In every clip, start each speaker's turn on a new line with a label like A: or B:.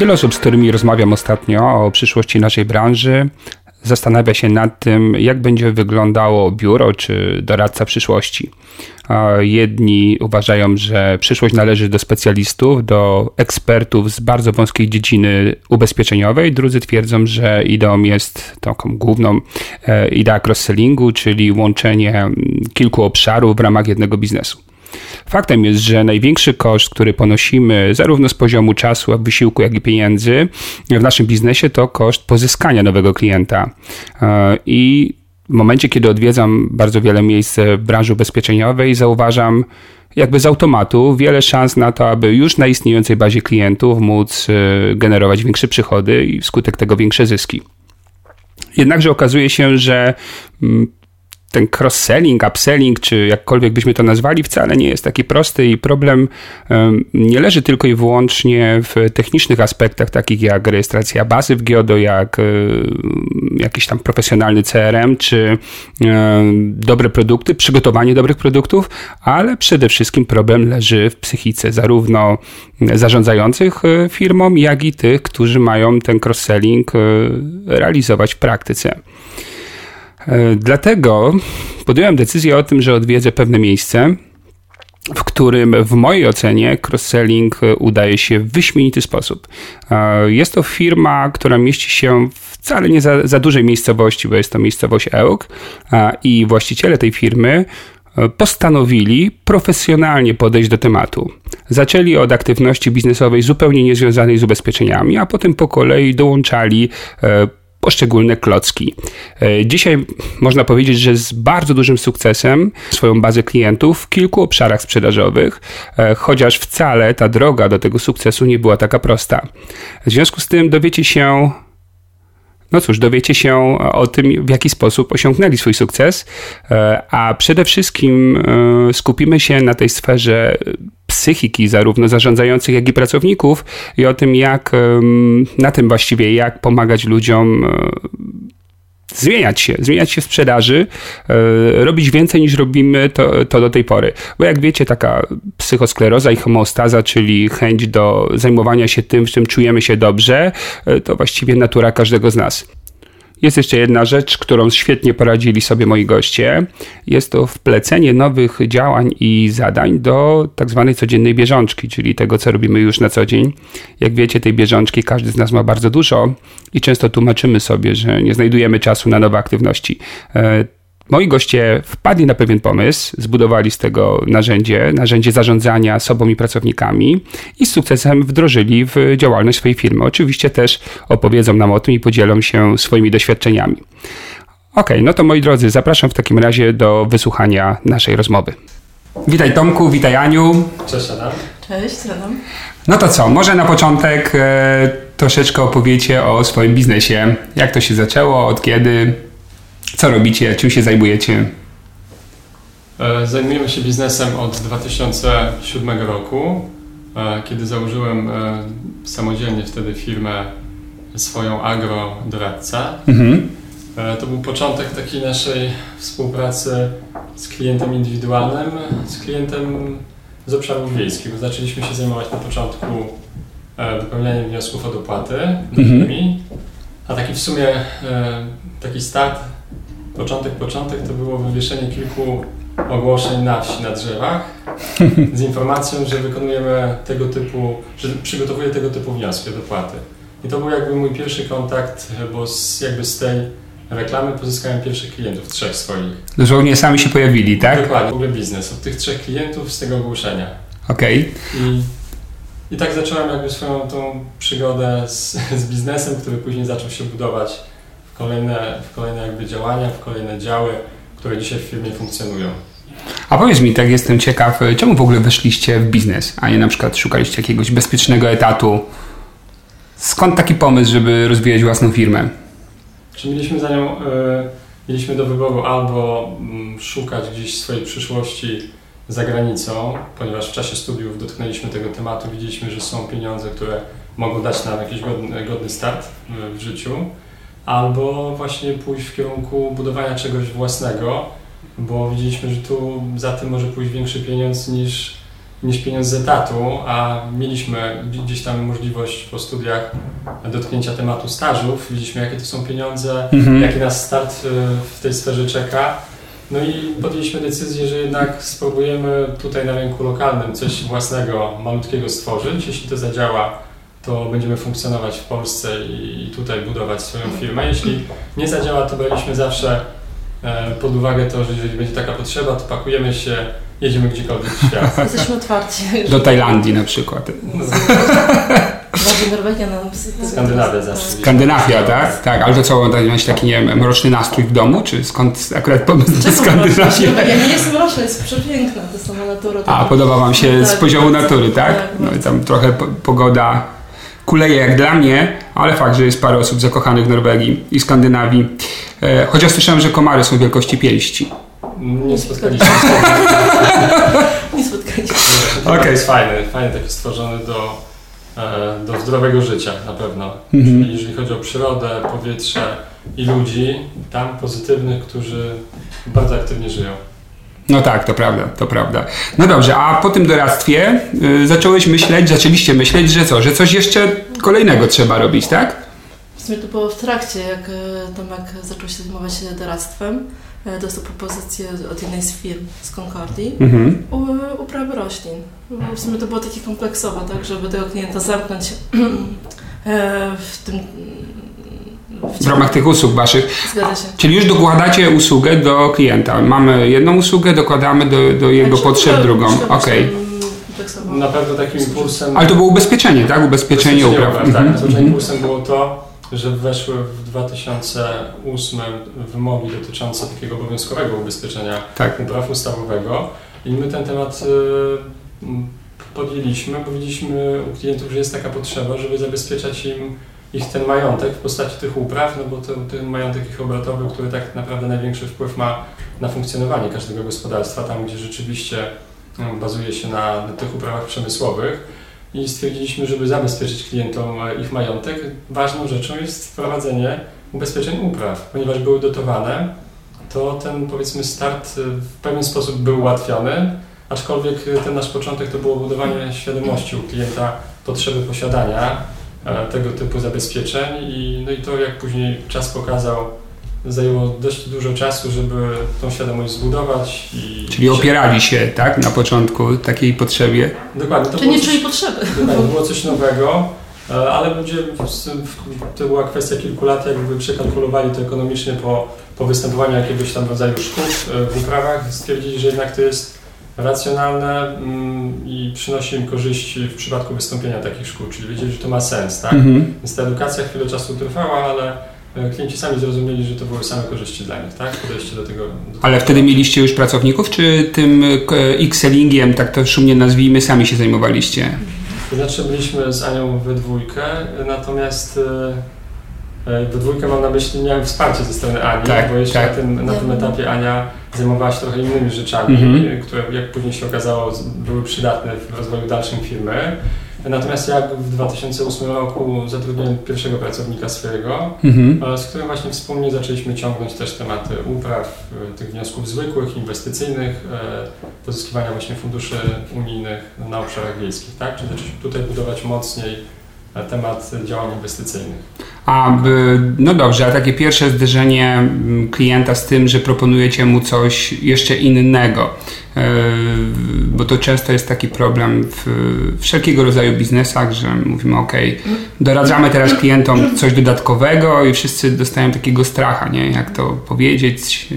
A: Wiele osób, z którymi rozmawiam ostatnio o przyszłości naszej branży, zastanawia się nad tym, jak będzie wyglądało biuro czy doradca przyszłości. Jedni uważają, że przyszłość należy do specjalistów, do ekspertów z bardzo wąskiej dziedziny ubezpieczeniowej, drudzy twierdzą, że ideą jest taką główną e, idea cross-sellingu, czyli łączenie kilku obszarów w ramach jednego biznesu. Faktem jest, że największy koszt, który ponosimy zarówno z poziomu czasu, wysiłku, jak i pieniędzy w naszym biznesie, to koszt pozyskania nowego klienta. E, I w momencie, kiedy odwiedzam bardzo wiele miejsc w branży ubezpieczeniowej, zauważam jakby z automatu wiele szans na to, aby już na istniejącej bazie klientów móc e, generować większe przychody i wskutek tego większe zyski. Jednakże okazuje się, że mm, ten cross-selling, upselling, czy jakkolwiek byśmy to nazwali, wcale nie jest taki prosty i problem nie leży tylko i wyłącznie w technicznych aspektach, takich jak rejestracja bazy w GIODO, jak e, jakiś tam profesjonalny CRM, czy dobre produkty, przygotowanie dobrych produktów, ale przede wszystkim problem leży w psychice zarówno zarządzających e, firmą, jak i tych, którzy mają ten cross-selling e, realizować w praktyce. E, dlatego podjąłem decyzję o tym, że odwiedzę pewne miejsce, w którym w mojej ocenie cross-selling udaje się w wyśmienity sposób. E, jest to firma, która mieści się wcale nie za, za dużej miejscowości, bo jest to miejscowość Ełk i właściciele tej firmy e, postanowili profesjonalnie podejść do tematu. Zaczęli od aktywności biznesowej zupełnie niezwiązanej z ubezpieczeniami, a potem po kolei dołączali poszczególne klocki. E, dzisiaj można powiedzieć, że z bardzo dużym sukcesem swoją bazę klientów w kilku obszarach sprzedażowych, e, chociaż wcale ta droga do tego sukcesu nie była taka prosta. W związku z tym dowiecie się no cóż, dowiecie się o tym, w jaki sposób osiągnęli swój sukces, e, a przede wszystkim skupimy się na tej sferze psychiki zarówno zarządzających, jak i pracowników i o tym, jak na tym właściwie, jak pomagać ludziom e, zmieniać się, zmieniać się w sprzedaży, e, robić więcej niż robimy to, to do tej pory. Bo jak wiecie, taka psychoskleroza i homeostaza, czyli chęć do zajmowania się tym, w czym czujemy się dobrze, e, to właściwie natura każdego z nas. Jest jeszcze jedna rzecz, którą świetnie poradzili sobie moi goście. Jest to wplecenie nowych działań i zadań do tak zwanej codziennej bieżączki, czyli tego, co robimy już na co dzień. Jak wiecie, tej bieżączki każdy z nas ma bardzo dużo i często tłumaczymy sobie, że nie znajdujemy czasu na nowe aktywności. Moi goście wpadli na pewien pomysł, zbudowali z tego narzędzie, narzędzie zarządzania sobą i pracownikami i z sukcesem wdrożyli w działalność swojej firmy. Oczywiście też opowiedzą nam o tym i podzielą się swoimi doświadczeniami. Ok, no to moi drodzy, zapraszam w takim razie do wysłuchania naszej rozmowy. Witaj Tomku, witaj Aniu.
B: Cześć Adam.
C: Cześć, Adam.
A: No to co, może na początek e, troszeczkę opowiecie o swoim biznesie. Jak to się zaczęło, od kiedy, co robicie? Czym się zajmujecie?
B: E, zajmujemy się biznesem od 2007 roku, e, kiedy założyłem e, samodzielnie wtedy firmę swoją agro doradca. Mhm. To był początek takiej naszej współpracy z klientem indywidualnym, z klientem z obszarów wiejskich. Zaczęliśmy się zajmować na początku wypełnianiem wniosków o dopłaty, mhm. a taki w sumie taki start początek, początek to było wywieszenie kilku ogłoszeń na wsi, na drzewach z informacją, że wykonujemy tego typu, że przygotowuję tego typu wnioski o dopłaty. I to był jakby mój pierwszy kontakt, bo z, jakby z tej reklamy pozyskałem pierwszych klientów, trzech swoich.
A: Dosłownie sami się pojawili, tak?
B: Dokładnie, w ogóle biznes, od tych trzech klientów z tego ogłoszenia.
A: Okej.
B: Okay. I, I tak zacząłem jakby swoją tą przygodę z, z biznesem, który później zaczął się budować kolejne, w kolejne jakby działania, w kolejne działy, które dzisiaj w firmie funkcjonują.
A: A powiedz mi, tak jestem ciekaw, czemu w ogóle weszliście w biznes, a nie na przykład szukaliście jakiegoś bezpiecznego etatu? Skąd taki pomysł, żeby rozwijać własną firmę?
B: Czy mieliśmy za nią, y, mieliśmy do wyboru albo y, szukać gdzieś swojej przyszłości za granicą, ponieważ w czasie studiów dotknęliśmy tego tematu, widzieliśmy, że są pieniądze, które mogą dać nam jakiś godny, godny start w, w życiu, albo właśnie pójść w kierunku budowania czegoś własnego, bo widzieliśmy, że tu za tym może pójść większy pieniądz niż, niż pieniądz z etatu, a mieliśmy gdzieś tam możliwość po studiach dotknięcia tematu stażów, widzieliśmy jakie to są pieniądze, mhm. jaki nas start y, w tej sferze czeka. No i podjęliśmy decyzję, że jednak spróbujemy tutaj na rynku lokalnym coś własnego, malutkiego stworzyć. Jeśli to zadziała, to będziemy funkcjonować w Polsce i tutaj budować swoją firmę. Jeśli nie zadziała, to braliśmy zawsze e, pod uwagę to, że jeżeli będzie taka potrzeba, to pakujemy się, jedziemy gdziekolwiek w świat.
C: Jesteśmy otwarci.
A: Do Tajlandii na przykład.
C: Bardziej Norwegia nam...
B: Skandynawia zawsze.
A: Skandynawia, tak? Tak, ale to co, masz taki, nie wiem, mroczny nastrój w domu? Czy skąd akurat pomysł na Skandynawię?
C: Ja nie jest mroczna, jest przepiękna, to sama natura.
A: A, podoba Wam się z tak, poziomu natury, tak? tak no i tam trochę pogoda kuleje jak dla mnie, ale fakt, że jest parę osób zakochanych w Norwegii i Skandynawii. E, chociaż słyszałem, że komary są wielkości pięści.
B: Nie spotkaliśmy się.
C: Nie spotkaliśmy się.
B: Okay. Jest fajny, fajny taki stworzony do, e, do zdrowego życia na pewno. Mhm. Czyli jeżeli chodzi o przyrodę, powietrze i ludzi, tam pozytywnych, którzy bardzo aktywnie żyją.
A: No tak, to prawda, to prawda. No dobrze, a po tym doradztwie y, zacząłeś myśleć, zaczęliście myśleć, że co, że coś jeszcze kolejnego trzeba robić, tak?
C: W sumie to było w trakcie, jak e, Tomek zaczął się zajmować doradztwem. E, dostał propozycję od jednej z firm z Concordii mhm. uprawy roślin. W sumie to było takie kompleksowe, tak, żeby tego klienta zamknąć w tym
A: w ramach tych usług waszych.
C: Zgadza się.
A: Czyli już dokładacie usługę do klienta. Mamy jedną usługę, dokładamy do, do jego znaczy, potrzeb drugą. Okej.
B: Okay. Na pewno takim impulsem.
A: Ale to było ubezpieczenie, tak? Ubezpieczenie, ubezpieczenie upraw.
B: upraw tak. Mhm. mhm. impulsem było to, że weszły w 2008 wymogi dotyczące takiego obowiązkowego ubezpieczenia tak. upraw ustawowego i my ten temat y, podjęliśmy, bo widzieliśmy u klientów, że jest taka potrzeba, żeby zabezpieczać im ich ten majątek w postaci tych upraw, no bo to, ten majątek ich obrotowy, który tak naprawdę największy wpływ ma na funkcjonowanie każdego gospodarstwa, tam gdzie rzeczywiście no, bazuje się na, na tych uprawach przemysłowych. I stwierdziliśmy, żeby zabezpieczyć klientom ich majątek, ważną rzeczą jest wprowadzenie ubezpieczeń upraw, ponieważ były dotowane, to ten powiedzmy start w pewien sposób był ułatwiony, aczkolwiek ten nasz początek to było budowanie świadomości u klienta potrzeby posiadania. E, tego typu zabezpieczeń i, no i to jak później czas pokazał, zajęło dość dużo czasu, żeby tą świadomość zbudować. I
A: Czyli opierali się, tak, na początku takiej potrzebie?
B: Dokładnie.
C: To Czy nie czuli potrzeby.
B: To było coś nowego, e, ale ludzie, to była kwestia kilku lat, jakby przekalkulowali to ekonomicznie po, po występowaniu jakiegoś tam rodzaju szkód e, w uprawach, stwierdzili, że jednak to jest racjonalne mm, i przynosi im korzyści w przypadku wystąpienia takich szkód, czyli wiedzieli, że to ma sens, tak? Mhm. Więc ta edukacja chwilę czasu trwała, ale e, klienci sami zrozumieli, że to były same korzyści dla nich, tak? Podejście do tego. Do
A: ale wtedy mieliście już pracowników, czy tym e, X-sellingiem, tak to szumnie nazwijmy, sami się zajmowaliście?
B: To znaczy byliśmy z Anią we dwójkę, natomiast e, we dwójkę mam na myśli, miałem wsparcie ze strony Ani, tak, bo jeszcze tak. na, tym, na tym etapie Ania zajmowała się trochę innymi rzeczami, mm-hmm. które jak później się okazało były przydatne w rozwoju dalszym firmy. Natomiast ja w 2008 roku zatrudniłem pierwszego pracownika swojego, mm-hmm. z którym właśnie wspólnie zaczęliśmy ciągnąć też tematy upraw, e, tych wniosków zwykłych, inwestycyjnych, e, pozyskiwania właśnie funduszy unijnych na obszarach wiejskich, tak? Czyli zaczęliśmy tutaj budować mocniej temat działań inwestycyjnych.
A: A no dobrze, a takie pierwsze zderzenie klienta z tym, że proponujecie mu coś jeszcze innego, e, bo to często jest taki problem w wszelkiego rodzaju biznesach, że mówimy ok, doradzamy teraz klientom coś dodatkowego i wszyscy dostają takiego stracha, nie? Jak to powiedzieć,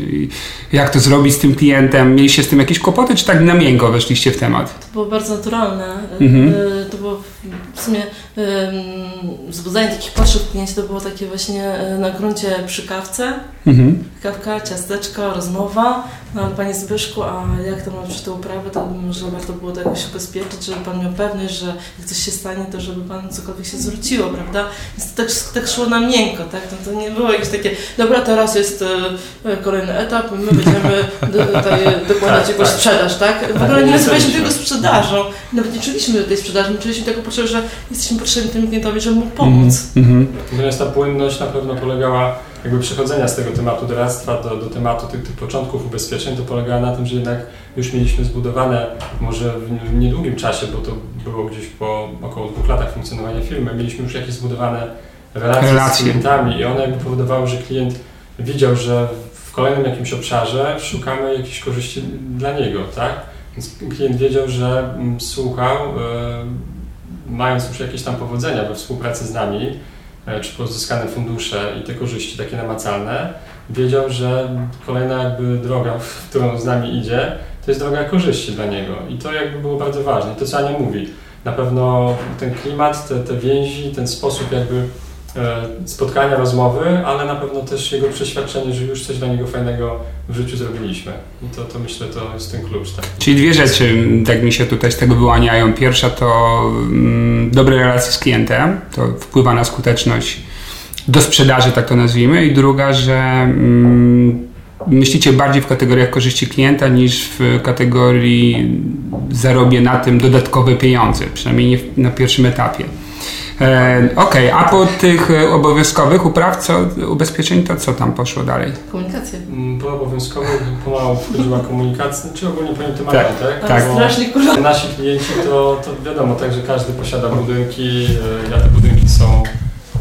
A: jak to zrobić z tym klientem. Mieliście z tym jakieś kłopoty, czy tak na miękko weszliście w temat?
C: To było bardzo naturalne. Mhm. E, to było w sumie wzbudzanie takich potrzeb klienci to było takie właśnie e, na gruncie przy kawce. Mhm. Kawka, ciasteczko, rozmowa. No ale Panie Zbyszku, a jak tam na przykład te uprawy, to może warto było to jakoś ubezpieczyć, żeby Pan miał pewność, że jak coś się stanie, to żeby Pan cokolwiek się zwróciło, prawda? Więc to tak, tak szło na miękko, tak? No to nie było jakieś takie, dobra, teraz jest e, kolejny etap, my będziemy tutaj dokładać tak, jakąś tak. sprzedaż, tak? W ogóle nie nazywaliśmy tego sprzedażą, nawet nie czuliśmy tej sprzedaży, my czuliśmy tego potrzeby, że jesteśmy potrzebni temu klientowi, żeby mu pomóc.
B: Mm -hmm. Natomiast ta płynność na pewno polegała jakby przechodzenia z tego tematu doradztwa do, do tematu tych, tych początków ubezpieczeń, to polegała na tym, że jednak już mieliśmy zbudowane, może w niedługim czasie, bo to było gdzieś po około dwóch latach funkcjonowania firmy, mieliśmy już jakieś zbudowane relacje, relacje. z klientami i one jakby powodowały, że klient widział, że w kolejnym jakimś obszarze szukamy jakichś korzyści dla niego, tak? Więc klient wiedział, że mm, słuchał, yy, mając już jakieś tam powodzenia we współpracy z nami, czy pozyskane fundusze i te korzyści takie namacalne, wiedział, że kolejna jakby droga, w którą z nami idzie, to jest droga korzyści dla niego. I to jakby było bardzo ważne. To, co Ania mówi, na pewno ten klimat, te, te więzi, ten sposób jakby E, spotkania, rozmowy, ale na pewno też jego przeświadczenie, że już coś dla niego fajnego w życiu zrobiliśmy. I to, to myślę, to jest ten klucz. Tak.
A: Czyli dwie rzeczy, tak mi się tutaj z tego wyłaniają. Pierwsza to mm, dobre relacje z klientem, to wpływa na skuteczność do sprzedaży, tak to nazwijmy. I druga, że mm, myślicie bardziej w kategoriach korzyści klienta niż w kategorii zarobię na tym dodatkowe pieniądze, przynajmniej nie na pierwszym etapie. E, Okej, okay, a po tych e, obowiązkowych upraw, co, ubezpieczeń, to co tam poszło dalej?
C: Komunikacja.
B: Mm, po obowiązkowych pomału wchodziła komunikacja, czy ogólnie powiem tematy, tak?
C: Tak, tak. strasznie kurwa.
B: Nasi klienci to, to wiadomo, także każdy posiada budynki, e, ja te budynki są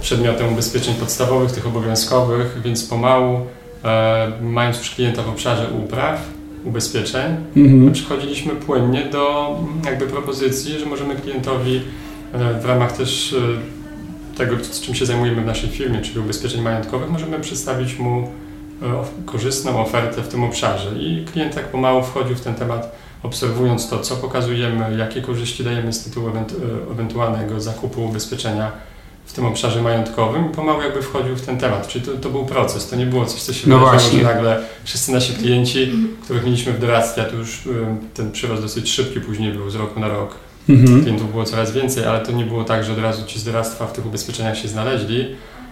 B: przedmiotem ubezpieczeń podstawowych, tych obowiązkowych, więc pomału, e, mając już klienta w obszarze upraw, ubezpieczeń, mhm. przechodziliśmy płynnie do jakby propozycji, że możemy klientowi w ramach też e, tego, z czym się zajmujemy w naszej firmie, czyli ubezpieczeń majątkowych, możemy przedstawić mu e, korzystną ofertę w tym obszarze. I klient tak pomału wchodził w ten temat, obserwując to, co pokazujemy, jakie korzyści dajemy z tytułu ewentualnego zakupu ubezpieczenia w tym obszarze majątkowym i pomału jakby wchodził w ten temat. Czyli to, to był proces, to nie było coś, co się no wydarzyło, że nagle wszyscy nasi klienci, których mieliśmy w doradztwie, a to już ten przyrost dosyć szybki później był z roku na rok, Mhm. Klientów było coraz więcej, ale to nie było tak, że od razu ci z doradztwa w tych ubezpieczeniach się znaleźli.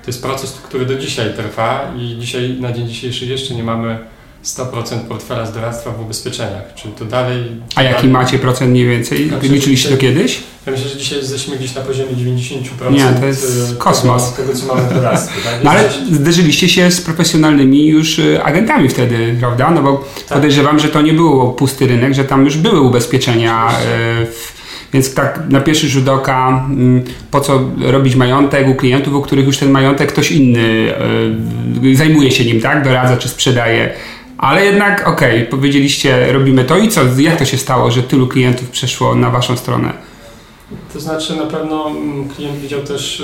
B: To jest proces, który do dzisiaj trwa i dzisiaj, na dzień dzisiejszy jeszcze nie mamy 100% portfela z doradztwa w ubezpieczeniach, czyli to dalej...
A: A jaki
B: dalej...
A: macie procent mniej więcej? Znaczy, Liczyliście to kiedyś?
B: Ja myślę, że dzisiaj jesteśmy gdzieś na poziomie 90%
A: Nie, to jest kosmos.
B: Tego, tego co mamy w doradztwie. Tak?
A: No ale zderzyliście się z profesjonalnymi już y, agentami wtedy, prawda? No bo tak. podejrzewam, że to nie było pusty rynek, że tam już były ubezpieczenia y, w więc tak na pierwszy rzut oka, mm, po co robić majątek u klientów, u których już ten majątek ktoś inny e, zajmuje się nim, tak? Doradza czy sprzedaje. Ale jednak, okej, okay, powiedzieliście, robimy to i co? Jak to się stało, że tylu klientów przeszło na Waszą stronę?
B: To znaczy, na pewno mm, klient widział też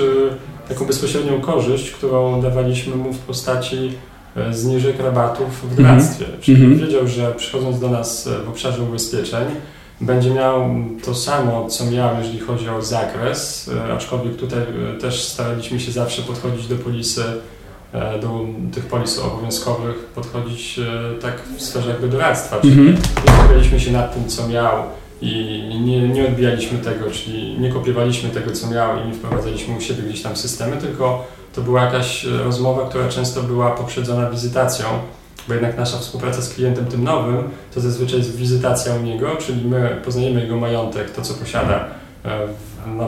B: e, taką bezpośrednią korzyść, którą dawaliśmy mu w postaci e, zniżek rabatów w doradztwie. Mm -hmm. Czyli mm -hmm. wiedział, że przychodząc do nas w obszarze ubezpieczeń, będzie miał to samo, co miał, jeżeli chodzi o zakres, e, aczkolwiek tutaj e, też staraliśmy się zawsze podchodzić do polisy, e, do tych polis obowiązkowych, podchodzić tak w sferze jakby doradztwa, czyli mm -hmm. się nad tym, co miał i nie, nie odbijaliśmy tego, czyli nie kopiowaliśmy tego, co miał i nie wprowadzaliśmy u siebie gdzieś tam systemy, tylko to była jakaś rozmowa, która często była poprzedzona wizytacją, bo jednak nasza współpraca z klientem tym nowym to zazwyczaj jest wizytacja u niego, czyli my poznajemy jego majątek, to co posiada e,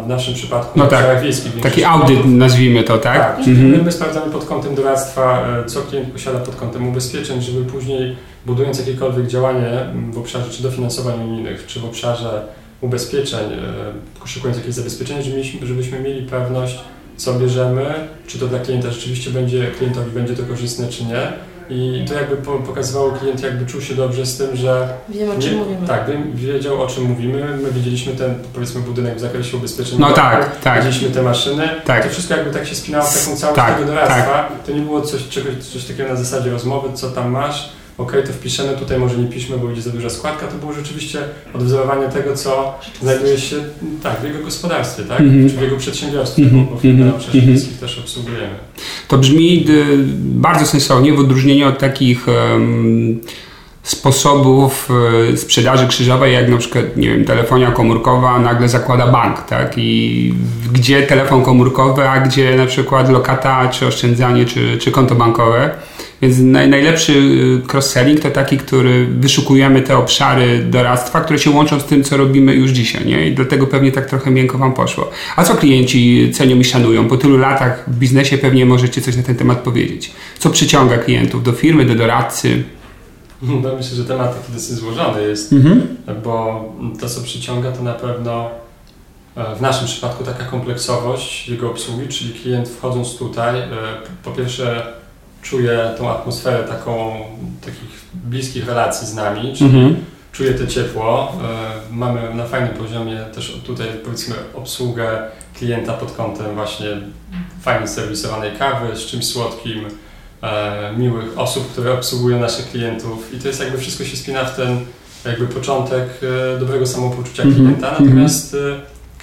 B: w, naszym przypadku
A: no tak, wiejskich. Taki audyt nazwijmy to, tak? Tak,
B: mhm. my sprawdzamy pod kątem doradztwa, e, co klient posiada pod kątem ubezpieczeń, żeby później budując jakiekolwiek działanie w obszarze czy dofinansowań unijnych, czy w obszarze ubezpieczeń, e, szykując jakieś zabezpieczenie, żebyśmy mieli pewność, co bierzemy, czy to dla klienta rzeczywiście będzie, klientowi będzie to korzystne, czy nie i to jakby pokazywało klient, jakby czuł się dobrze z tym, że...
C: Wiem, o czym nie, mówimy.
B: Tak, wiedział o czym mówimy. My widzieliśmy ten, powiedzmy, budynek w zakresie ubezpieczeń.
A: No tak, tak.
B: Widzieliśmy te maszyny. Tak. To wszystko jakby tak się spinało w taką całość tak, tego doradztwa. Tak. To nie było coś, czegoś, coś takiego na zasadzie rozmowy, co tam masz, ok, to wpiszemy, tutaj może nie piszmy, bo będzie za duża składka, to było rzeczywiście odwzorowanie tego, co znajduje się tak, w jego gospodarstwie, tak? Mm -hmm. czy w jego przedsiębiorstwie, mm -hmm. bo w mm -hmm. przecież mm -hmm. też obsługujemy.
A: To brzmi y, bardzo sensownie w odróżnieniu od takich um, sposobów y, sprzedaży krzyżowej, jak na przykład, nie wiem, telefonia komórkowa nagle zakłada bank, tak? I gdzie telefon komórkowy, a gdzie na przykład lokata, czy oszczędzanie, czy, czy konto bankowe. Więc naj, najlepszy y, cross-selling to taki, który wyszukujemy te obszary doradztwa, które się łączą z tym, co robimy już dzisiaj, nie? I dlatego pewnie tak trochę miękko Wam poszło. A co klienci cenią i szanują? Po tylu latach w biznesie pewnie możecie coś na ten temat powiedzieć. Co przyciąga klientów do firmy, do doradcy?
B: No, myślę, że temat taki dosyć złożony jest, mhm. bo to, co przyciąga, to na pewno e, w naszym przypadku taka kompleksowość jego obsługi, czyli klient wchodząc tutaj, e, po pierwsze czuje tą atmosferę taką, takich bliskich relacji z nami, czyli mhm. czuje to ciepło. E, mamy na fajnym poziomie też tutaj powiedzmy obsługę klienta pod kątem właśnie fajnie serwisowanej kawy z czymś słodkim, e, miłych osób, które obsługują naszych klientów i to jest jakby wszystko się spina w ten jakby początek e, dobrego samopoczucia mhm. klienta, natomiast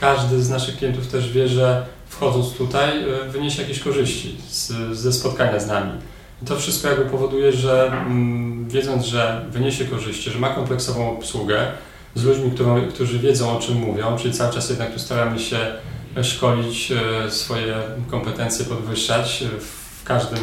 B: każdy z naszych klientów też wie, że wchodząc tutaj, e, wyniesie jakieś korzyści z, ze spotkania z nami. I to wszystko jakby powoduje, że mm, wiedząc, że wyniesie korzyści, że ma kompleksową obsługę z ludźmi, którą, którzy wiedzą o czym mówią, czyli cały czas jednak tu staramy się szkolić e, swoje kompetencje, podwyższać w każdym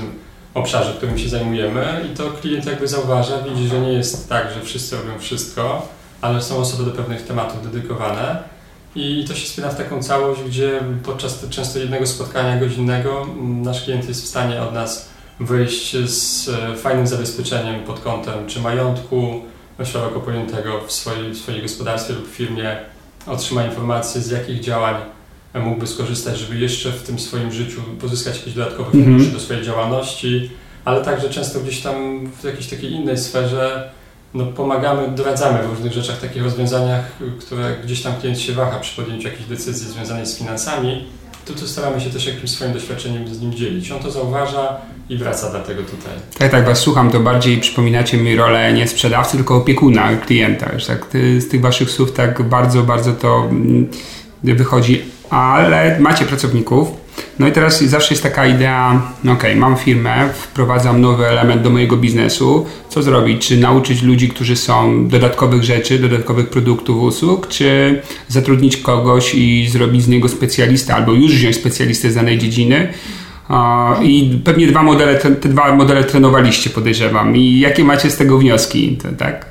B: obszarze, którym się zajmujemy i to klient jakby zauważa, widzi, że nie jest tak, że wszyscy robią wszystko, ale są osoby do pewnych tematów dedykowane i to się spina w taką całość, gdzie podczas często jednego spotkania godzinnego mm, nasz klient jest w stanie od nas wyjść z e, fajnym zabezpieczeniem pod kątem czy majątku szeroko pojętego w swojej, w swojej gospodarstwie lub firmie, otrzyma informacje z jakich działań mógłby skorzystać, żeby jeszcze w tym swoim życiu pozyskać jakieś dodatkowe mhm. fundusze mm -hmm. do swojej działalności, ale także często gdzieś tam w jakiejś takiej innej sferze no, pomagamy, doradzamy w różnych rzeczach, takich rozwiązaniach, które gdzieś tam klient się waha przy podjęciu jakiejś decyzji związanej z finansami, to tu staramy się też jakimś swoim doświadczeniem z nim dzielić. On to zauważa i wraca dlatego tutaj.
A: Tak, tak, Was słucham, to bardziej przypominacie mi rolę nie sprzedawcy, tylko opiekuna klienta. Już tak z tych Waszych słów tak bardzo, bardzo to mm, wychodzi. Ale macie pracowników, no i teraz zawsze jest taka idea, ok, mam firmę, wprowadzam nowy element do mojego biznesu, co zrobić? Czy nauczyć ludzi, którzy są dodatkowych rzeczy, dodatkowych produktów, usług, czy zatrudnić kogoś i zrobić z niego specjalistę, albo już wziąć specjalistę z danej dziedziny? I pewnie dwa modele, te, dwa modele trenowaliście, podejrzewam. I jakie macie z tego wnioski? Tak?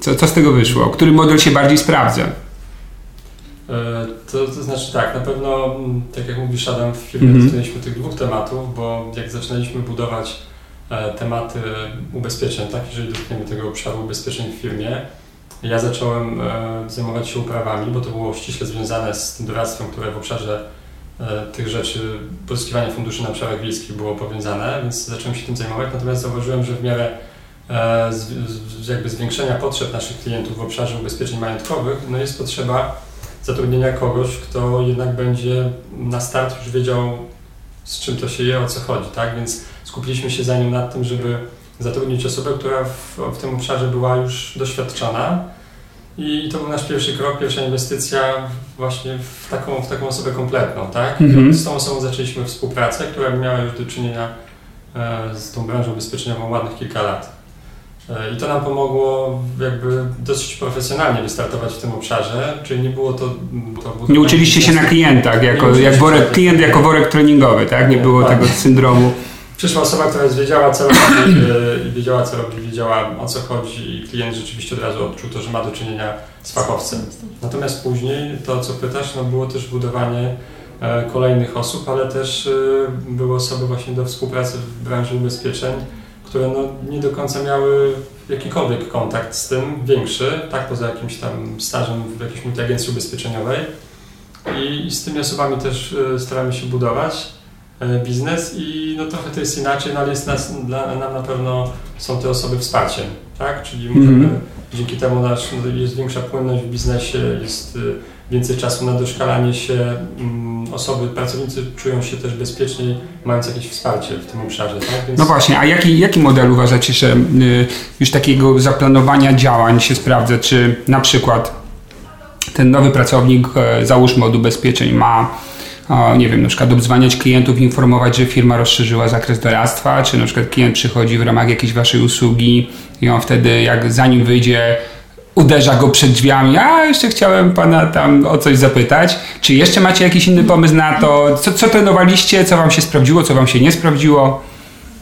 A: Co, co z tego wyszło? Który model się bardziej sprawdza?
B: E, to, to znaczy tak, na pewno, mm, tak jak mówisz Adam, w firmie mm -hmm. tych dwóch tematów, bo jak zaczynaliśmy budować e, tematy ubezpieczeń, tak, jeżeli dotkniemy tego obszaru ubezpieczeń w firmie, ja zacząłem e, zajmować się uprawami, bo to było ściśle związane z tym doradztwem, które w obszarze tych rzeczy, pozyskiwania funduszy na obszarach wiejskich było powiązane, więc zacząłem się tym zajmować, natomiast zauważyłem, że w miarę jakby zwiększenia potrzeb naszych klientów w obszarze ubezpieczeń majątkowych, no jest potrzeba zatrudnienia kogoś, kto jednak będzie na start już wiedział, z czym to się je, o co chodzi, tak? Więc skupiliśmy się zanim nad tym, żeby zatrudnić osobę, która w, w tym obszarze była już doświadczona. I to był nasz pierwszy krok, pierwsza inwestycja właśnie w taką, w taką osobę kompletną, tak? Mhm. Z tą osobą zaczęliśmy współpracę, która miała już do czynienia e, z tą branżą ubezpieczeniową ładnych kilka lat. E, I to nam pomogło jakby dosyć profesjonalnie wystartować w tym obszarze, czyli nie było to... to
A: nie uczyliście się na klientach, jako, jak worek, klient jako worek treningowy, tak? Nie było tego syndromu.
B: Przyszła osoba, która wiedziała co robi e, i wiedziała co robi, wiedziała o co chodzi i klient rzeczywiście od razu odczuł to, że ma do czynienia z fachowcem. Natomiast później to, co pytasz, no było też budowanie e, kolejnych osób, ale też były osoby właśnie do współpracy w branży ubezpieczeń, które no nie do końca miały jakikolwiek kontakt z tym, większy, tak, poza jakimś tam stażem w jakiejś multiagencji ubezpieczeniowej. I, I, z tymi osobami też e, staramy się budować e, biznes i no trochę to jest inaczej, no ale jest nas, dla, nam na pewno są te osoby wsparciem, tak, czyli możemy, mm -hmm. dzięki temu nasz, no, jest większa płynność w biznesie, jest więcej czasu na doszkalanie się. Mm, osoby, pracownicy czują się też bezpieczniej, mając jakieś wsparcie w tym obszarze. Tak?
A: Więc... No właśnie, a jaki, jaki model uważacie, że y, już takiego zaplanowania działań się sprawdza? Czy na przykład ten nowy pracownik, e, załóżmy od ubezpieczeń, ma nie wiem, na przykład obdzwaniać klientów, informować, że firma rozszerzyła zakres doradztwa, czy na przykład klient przychodzi w ramach jakiejś waszej usługi i on wtedy, jak zanim wyjdzie, uderza go przed drzwiami, a jeszcze chciałem pana tam o coś zapytać. Czy jeszcze macie jakiś inny pomysł na to? Co, co trenowaliście, co wam się sprawdziło, co wam się nie sprawdziło?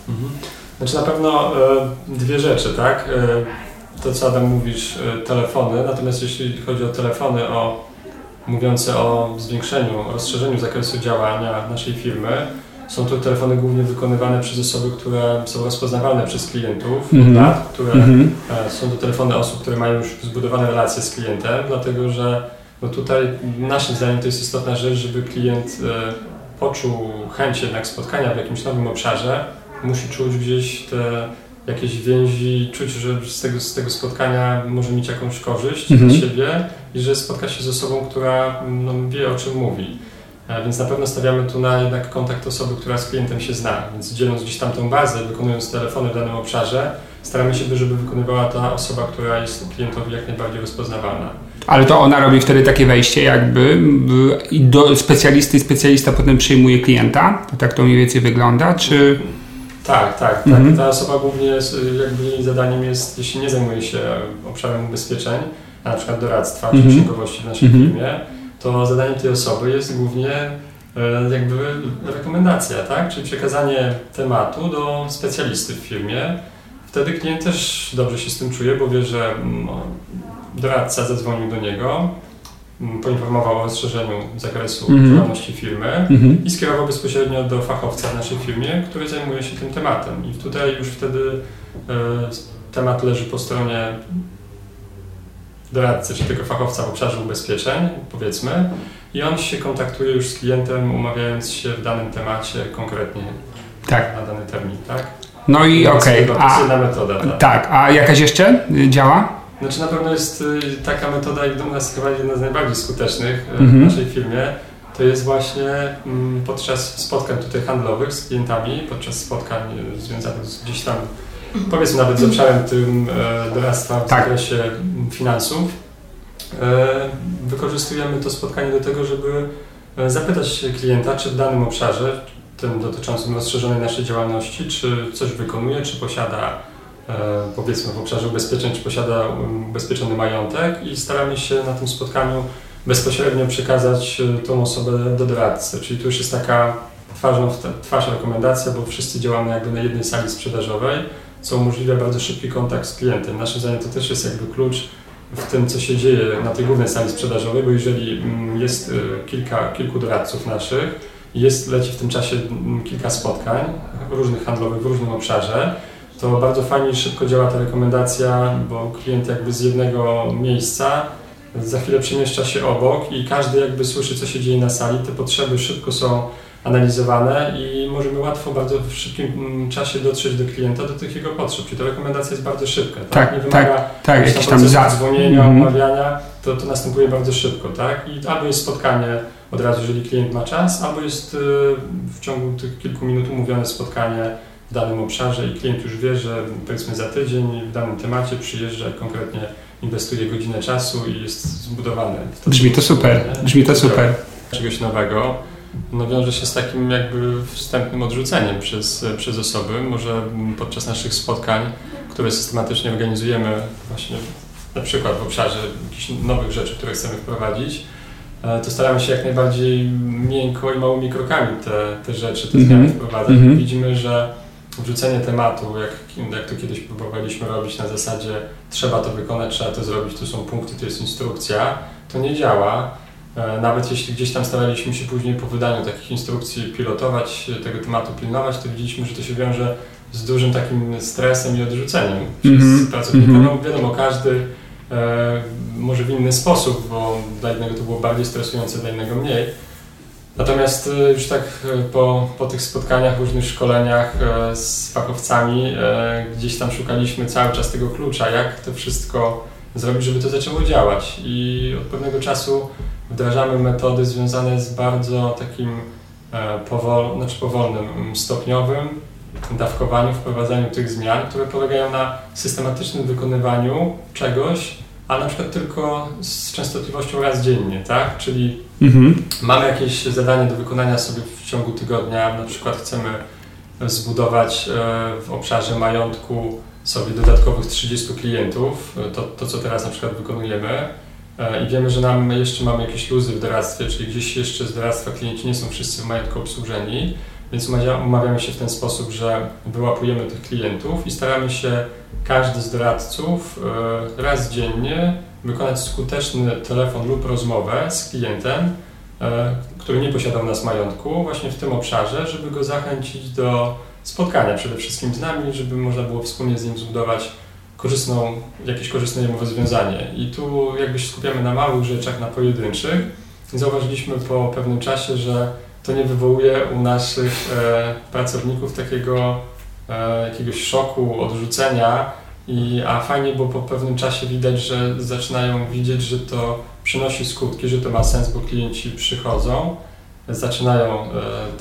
B: Mhm. Znaczy na pewno e, dwie rzeczy, tak? E, to co Adam mówisz, e, telefony, natomiast jeśli chodzi o telefony, o mówiące o zwiększeniu, rozszerzeniu zakresu działania naszej firmy. Są to telefony głównie wykonywane przez osoby, które są rozpoznawalne przez klientów mm -hmm. lat, które mm -hmm. są to telefony osób, które mają już zbudowane relacje z klientem, dlatego że no tutaj naszym zdaniem to jest istotna rzecz, żeby klient e, poczuł chęć jednak spotkania w jakimś nowym obszarze, musi czuć gdzieś te jakieś więzi, czuć, że z tego, z tego spotkania może mieć jakąś korzyść mhm. dla siebie i że spotka się z osobą, która no, wie o czym mówi. Więc na pewno stawiamy tu na jednak kontakt osoby, która z klientem się zna. Więc dzieląc gdzieś tam tą bazę, wykonując telefony w danym obszarze, staramy się, żeby wykonywała ta osoba, która jest klientowi jak najbardziej rozpoznawalna.
A: Ale to ona robi wtedy takie wejście jakby do specjalisty i specjalista potem przyjmuje klienta? To tak to mniej więcej wygląda, czy...
B: Tak, tak, tak. Mhm. Ta osoba głównie jakby jej zadaniem jest, jeśli nie zajmuje się obszarem ubezpieczeń, na przykład doradztwa czy mhm. księgowości w naszej mhm. firmie, to zadaniem tej osoby jest głównie e, jakby rekomendacja, tak? Czyli przekazanie tematu do specjalisty w firmie. Wtedy klient też dobrze się z tym czuje, bo wie, że mm, doradca zadzwonił do niego, Mm, poinformował o rozszerzeniu zakresu mm -hmm. działalności firmy mm -hmm. i skierował bezpośrednio do fachowca w naszej firmie, który zajmuje się tym tematem. I tutaj już wtedy e, temat leży po stronie doradcy, czy tego fachowca w obszarze ubezpieczeń, powiedzmy, i on się kontaktuje już z klientem, umawiając się w danym temacie konkretnie tak. na dany termin, tak?
A: No i okej. Okay.
B: A, metoda, tak.
A: tak. A jakaś jeszcze działa?
B: Znaczy na pewno jest y, taka metoda i do nas chyba jedna z najbardziej skutecznych y, w mhm. naszej firmie. To jest właśnie mm, podczas spotkań tutaj handlowych z klientami, podczas spotkań y, związanych z gdzieś tam, powiedzmy nawet z obszarem tym e, doradztwa w tak. zakresie finansów. E, wykorzystujemy to spotkanie do tego, żeby e, zapytać klienta, czy w danym obszarze, tym dotyczącym rozszerzonej naszej działalności, czy coś wykonuje, czy posiada powiedzmy w obszarze ubezpieczeń, czy posiada um, ubezpieczony majątek i staramy się na tym spotkaniu bezpośrednio przekazać tą osobę do doradcy. Czyli tu już jest taka twarzą w twarz rekomendacja, bo wszyscy działamy jakby na jednej sali sprzedażowej, co umożliwia bardzo szybki kontakt z klientem. Naszym zdaniem to też jest jakby klucz w tym, co się dzieje na tej głównej sali sprzedażowej, bo jeżeli mm, jest e, kilka, kilku doradców naszych, jest, leci w tym czasie mm, kilka spotkań różnych handlowych w różnym obszarze, to bardzo fajnie szybko działa ta rekomendacja, bo klient jakby z jednego miejsca za chwilę przemieszcza się obok i każdy jakby słyszy, co się dzieje na sali. Te potrzeby szybko są analizowane i możemy łatwo, bardzo w szybkim mm, czasie dotrzeć do klienta, do tych jego potrzeb. Czyli ta rekomendacja jest bardzo szybka. Tak?
A: tak
B: Nie
A: wymaga tak, tak, jakieś tam
B: dzwonienia, mm omawiania, to, to następuje bardzo szybko. Tak? I albo jest spotkanie od razu, jeżeli klient ma czas, albo jest y, w ciągu tych kilku minut umówione spotkanie w danym obszarze i klient już wie, że powiedzmy za tydzień w danym temacie przyjeżdża konkretnie inwestuje godzinę czasu i jest zbudowany.
A: Brzmi to super, brzmi to super.
B: Czegoś nowego no wiąże się z takim jakby wstępnym odrzuceniem przez, przez osoby. Może podczas naszych spotkań, które systematycznie organizujemy właśnie na przykład w obszarze jakichś nowych rzeczy, które chcemy wprowadzić, e, to staramy się jak najbardziej miękko i małymi krokami te, te rzeczy, te zmiany mm -hmm. wprowadzać. Mm -hmm. Widzimy, że wrzucenie tematu, jak, jak to kiedyś próbowaliśmy robić na zasadzie trzeba to wykonać, trzeba to zrobić, tu są punkty, to jest instrukcja, to nie działa. E, nawet jeśli gdzieś tam staraliśmy się później po wydaniu takich instrukcji pilotować, tego tematu pilnować, to widzieliśmy, że to się wiąże z dużym takim stresem i odrzuceniem mm -hmm. przez mhm. pracownika. -hmm. No wiadomo, każdy e, może w inny sposób, bo dla jednego to było bardziej stresujące, dla innego mniej Natomiast y, już tak po, po tych spotkaniach, różnych szkoleniach z fachowcami, gdzieś tam szukaliśmy cały czas tego klucza, jak to wszystko zrobić, żeby to zaczęło działać. I od pewnego czasu wdrażamy metody związane z bardzo takim e, powol, znaczy powolnym, mm, stopniowym dawkowaniu, wprowadzaniu tych zmian, które polegają na systematycznym wykonywaniu czegoś, a na przykład tylko z częstotliwością raz dziennie, tak? Czyli mhm. mamy jakieś zadanie do wykonania sobie w ciągu tygodnia, na przykład chcemy zbudować e, w obszarze majątku sobie dodatkowych 30 klientów, to, to co teraz na przykład wykonujemy e, i wiemy, że nam jeszcze mamy jakieś luzy w doradztwie, czyli gdzieś jeszcze z doradztwa klienci nie są wszyscy w majątku obsłużeni, więc umawiamy się w ten sposób, że wyłapujemy tych klientów i staramy się każdy z doradców e, raz dziennie wykonać skuteczny telefon lub rozmowę z klientem, e, który nie posiadał nas majątku, właśnie w tym obszarze, żeby go zachęcić do spotkania przede wszystkim z nami, żeby można było wspólnie z nim zbudować korzystną, jakieś korzystne jemu rozwiązanie. I tu jakby się skupiamy na małych rzeczach, na pojedynczych. Zauważyliśmy po pewnym czasie, że to nie wywołuje u naszych e, pracowników takiego e, jakiegoś szoku, odrzucenia, i, a fajnie, bo po pewnym czasie widać, że zaczynają widzieć, że to przynosi skutki, że to ma sens, bo klienci przychodzą, zaczynają e,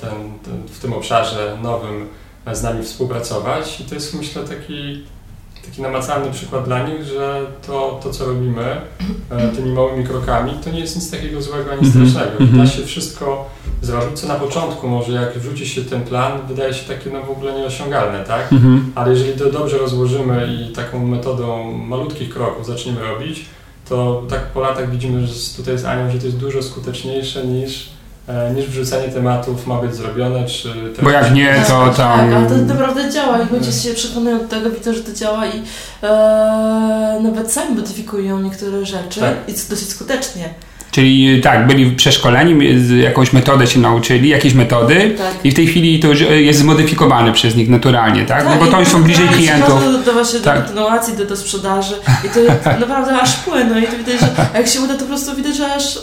B: ten, ten, w tym obszarze nowym z nami współpracować i to jest myślę taki taki namacalny przykład dla nich, że to, to co robimy e, tymi małymi krokami, to nie jest nic takiego złego ani mhm. strasznego. -hmm. Da się wszystko zrobić, co na początku może jak wrzuci się ten plan, wydaje się takie no w ogóle nieosiągalne, tak? -hmm. Ale jeżeli to dobrze rozłożymy i taką metodą malutkich kroków zaczniemy robić, to tak po latach widzimy, że tutaj z Anią, że to jest dużo skuteczniejsze niż niż wrzucenie tematów ma być zrobione, czy...
A: Bo jak nie, to
C: tak,
A: tam...
C: Tak, ale to naprawdę działa i ludzie się przekonują do tego, widzę, że to działa i e, nawet sami modyfikują niektóre rzeczy tak. i dosyć skutecznie.
A: Czyli tak, byli przeszkoleni, jakąś metodę się nauczyli, jakieś metody tak. i w tej chwili to już jest zmodyfikowane przez nich naturalnie, tak?
C: tak
A: no bo to oni są bliżej klientów.
C: Do, do właśnie tak. do kontynuacji, do, do sprzedaży i to naprawdę aż płyną i to widać, że jak się uda, to po prostu widać, że aż...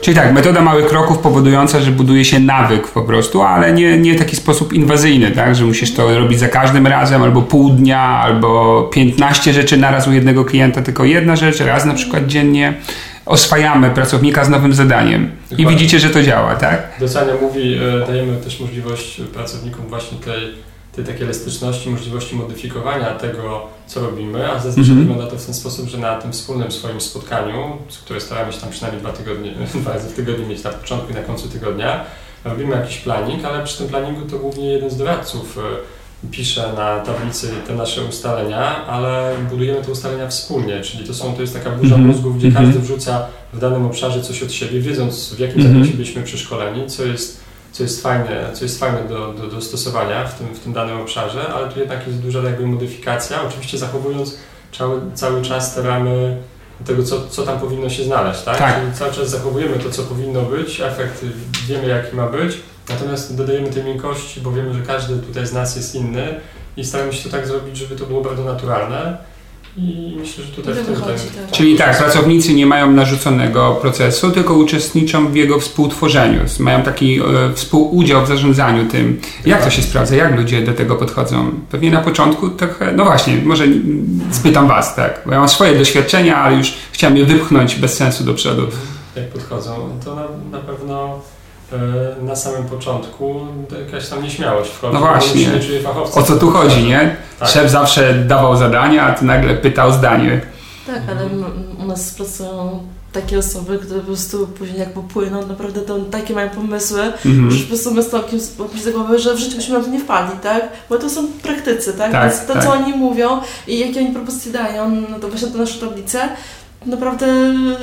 A: Czyli tak, metoda małych kroków powodująca, że buduje się nawyk po prostu, ale nie, nie taki sposób inwazyjny, tak? Że musisz to robić za każdym razem, albo pół dnia, albo 15 rzeczy naraz u jednego klienta, tylko jedna rzecz, raz na przykład dziennie oswajamy pracownika z nowym zadaniem. Dokładnie. I widzicie, że to działa, tak?
B: Docenia mówi, e, dajemy też możliwość pracownikom właśnie tej, tej takiej elastyczności, możliwości modyfikowania tego, co robimy, a zazwyczaj mm -hmm. wygląda to w ten sposób, że na tym wspólnym swoim spotkaniu, które staramy się tam przynajmniej dwa, tygodnie, dwa razy w tygodniu mieć na początku i na końcu tygodnia, robimy jakiś planning, ale przy tym planningu to głównie jeden z doradców e, pisze na tablicy te nasze ustalenia, ale budujemy te ustalenia wspólnie, czyli to, są, to jest taka burza mm -hmm. mózgów, gdzie każdy wrzuca w danym obszarze coś od siebie, wiedząc w jakim mm -hmm. zakresie byliśmy przeszkoleni, co jest, co jest fajne, co jest fajne do, do, do stosowania w tym, w tym danym obszarze, ale tu jednak jest duża jakby modyfikacja, oczywiście zachowując cały, cały czas staramy tego, co, co tam powinno się znaleźć, tak? tak. Czyli cały czas zachowujemy to, co powinno być, efekt wiemy, jaki ma być, Natomiast dodajemy tej miękkości, bo wiemy, że każdy tutaj z nas jest inny i staramy się to tak zrobić, żeby to było bardzo naturalne. I myślę, że tutaj w tym
A: tak. Czyli tak, pracownicy nie mają narzuconego procesu, tylko uczestniczą w jego współtworzeniu. Mają taki e, współudział w zarządzaniu tym. Jak to się sprawdza? Jak ludzie do tego podchodzą? Pewnie na początku trochę, no właśnie, może spytam Was, tak, bo ja mam swoje doświadczenia, ale już chciałem je wypchnąć bez sensu do przodu.
B: Jak podchodzą? To na, na pewno na samym początku jakaś tam nieśmiałość wchodzi.
A: No właśnie. O co tu chodzi, nie? Tak. Szef zawsze dawał zadania, a ty nagle pytał zdanie.
C: Tak, ale u nas pracują takie osoby, które po prostu później jak popłyną, naprawdę to takie mają pomysły, mm -hmm. że po prostu my stokiem z głowy, że w życiu byśmy na to nie wpadli, tak? Bo to są praktycy, tak? tak Więc to, tak. co oni mówią i jakie oni propozycje dają, no to właśnie to nasze tablice, naprawdę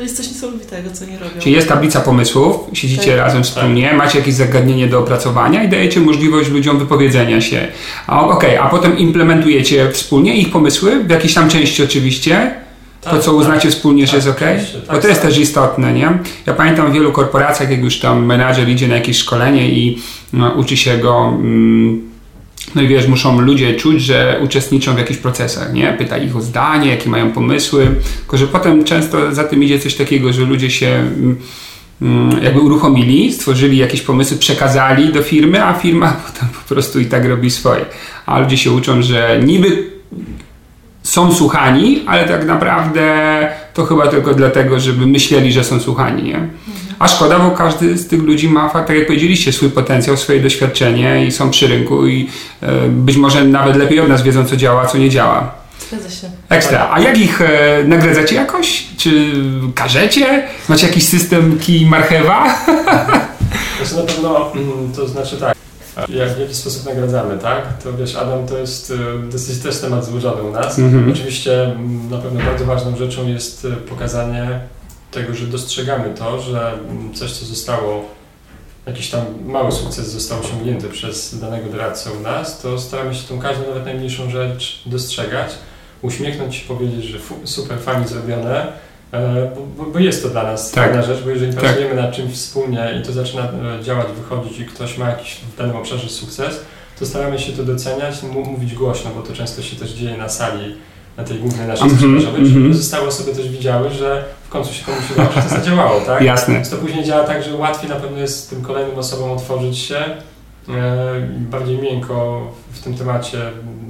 C: jest coś niesamowitego, co nie robią.
A: Czyli jest tablica pomysłów, siedzicie tak. razem wspólnie, tak. macie jakieś zagadnienie do opracowania i dajecie możliwość ludziom wypowiedzenia się. Okej, okay, a potem implementujecie wspólnie ich pomysły, w jakiejś tam części oczywiście, tak, to co uznacie tak, wspólnie, że jest ok? Tak, Bo to jest też istotne, nie? Ja pamiętam w wielu korporacjach, jak już tam menadżer idzie na jakieś szkolenie i no, uczy się go... Mm, no i wiesz, muszą ludzie czuć, że uczestniczą w jakichś procesach, nie? Pyta ich o zdanie, jakie mają pomysły, tylko że potem często za tym idzie coś takiego, że ludzie się mm, mm, jakby uruchomili, stworzyli jakieś pomysły, przekazali do firmy, a firma potem po prostu i tak robi swoje. A ludzie się uczą, że niby są słuchani, ale tak naprawdę to chyba tylko dlatego, żeby myśleli, że są słuchani, nie? A szkoda, bo każdy z tych ludzi ma, tak jak powiedzieliście, swój potencjał, swoje doświadczenie i są przy rynku i e, być może nawet lepiej od nas wiedzą, co działa, co nie działa.
C: Zgadza się.
A: Ekstra. A jak ich e, nagradzacie jakoś? Czy karzecie? Macie jakiś system kij marchewa?
B: Znaczy na pewno, mm, to znaczy tak, jak w jaki sposób nagradzamy, tak? To wiesz, Adam, to jest dosyć też temat złożony u nas.
A: Mhm.
B: Oczywiście mm, na pewno bardzo ważną rzeczą jest e, pokazanie tego, że dostrzegamy to, że mm, coś, co zostało, jakiś tam mały sukces został osiągnięty przez danego doradcę u nas, to staramy się tą każdą, nawet najmniejszą rzecz dostrzegać, uśmiechnąć się, powiedzieć, że super, fajnie zrobione, bo, bo, bo jest to dla nas
A: Tak.
B: rzecz, bo jeżeli
A: Tak.
B: pracujemy nad czymś wspólnie i to zaczyna e, działać, wychodzić i ktoś ma jakiś w danym obszarze sukces, to staramy się to doceniać, mówić głośno, bo to często się też dzieje na sali, na tej głównej naszej
A: Mhm,
B: sprzedażowej, żeby
A: mhm.
B: pozostałe osoby też widziały, że w końcu się komuś udało, że to zadziałało, tak?
A: Jasne.
B: Więc to później działa tak, że łatwiej na pewno jest tym kolejnym osobom otworzyć się, e, bardziej miękko w tym temacie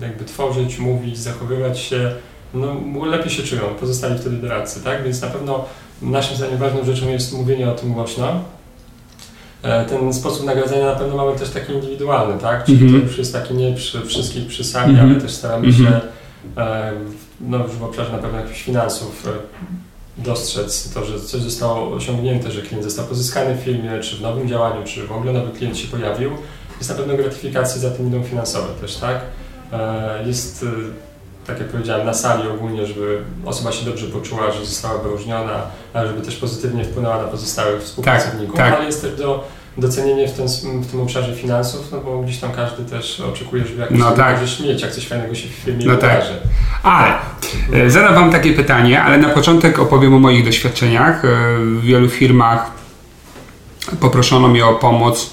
B: jakby tworzyć, mówić, zachowywać się, no lepiej się czują pozostali wtedy doradcy, tak? Więc na pewno naszym zdaniem ważną rzeczą jest mówienie o tym głośno. E, Ten sposób nagradzania na pewno mamy też taki indywidualny, tak? Czyli
A: Mhm.
B: to już jest taki nie przy wszystkich przy sali,
A: Mhm.
B: ale też staramy się e, no już w obszarze na pewno jakichś finansów e, dostrzec to, że coś zostało osiągnięte, że klient został pozyskany w firmie, czy w nowym działaniu, czy w ogóle nowy klient się pojawił. Jest na pewno gratyfikacje za tym idą finansowe też, tak? E, Jest, tak jak powiedziałem, na sali ogólnie, żeby osoba się dobrze poczuła, że została wyróżniona, ale żeby też pozytywnie wpłynęła na pozostałych współpracowników,
A: tak.
B: ale jest też do docenienie w tym, w tym obszarze finansów, no bo gdzieś tam każdy też oczekuje, żeby jakoś
A: No tak.
B: możesz mieć, jak coś fajnego się w firmie
A: No tak.
B: wydarzy.
A: Ale e, zadam Wam takie pytanie, ale na początek opowiem o moich doświadczeniach. E, W wielu firmach poproszono mnie o pomoc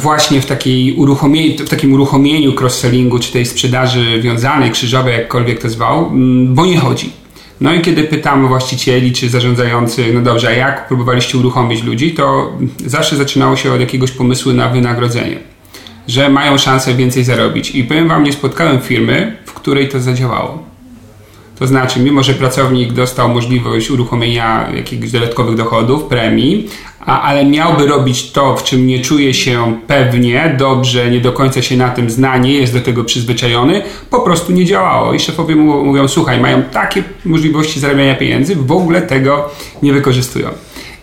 A: właśnie w, takiej uruchomieniu, w takim uruchomieniu cross-sellingu, czy tej sprzedaży wiązanej, krzyżowej, jakkolwiek to zwał, mm, bo nie chodzi. No i kiedy pytam właścicieli czy zarządzających, no dobrze, a jak próbowaliście uruchomić ludzi, to zawsze zaczynało się od jakiegoś pomysłu na wynagrodzenie że mają szansę więcej zarobić. I powiem Wam, nie spotkałem firmy, w której to zadziałało. To znaczy, mimo że pracownik dostał możliwość uruchomienia jakichś dodatkowych dochodów, premii, a, ale miałby robić to, w czym nie czuje się pewnie, dobrze, nie do końca się na tym zna, nie jest do tego przyzwyczajony, po prostu nie działało. I szefowie mu mówią, słuchaj, mają takie możliwości zarabiania pieniędzy, w ogóle tego nie wykorzystują.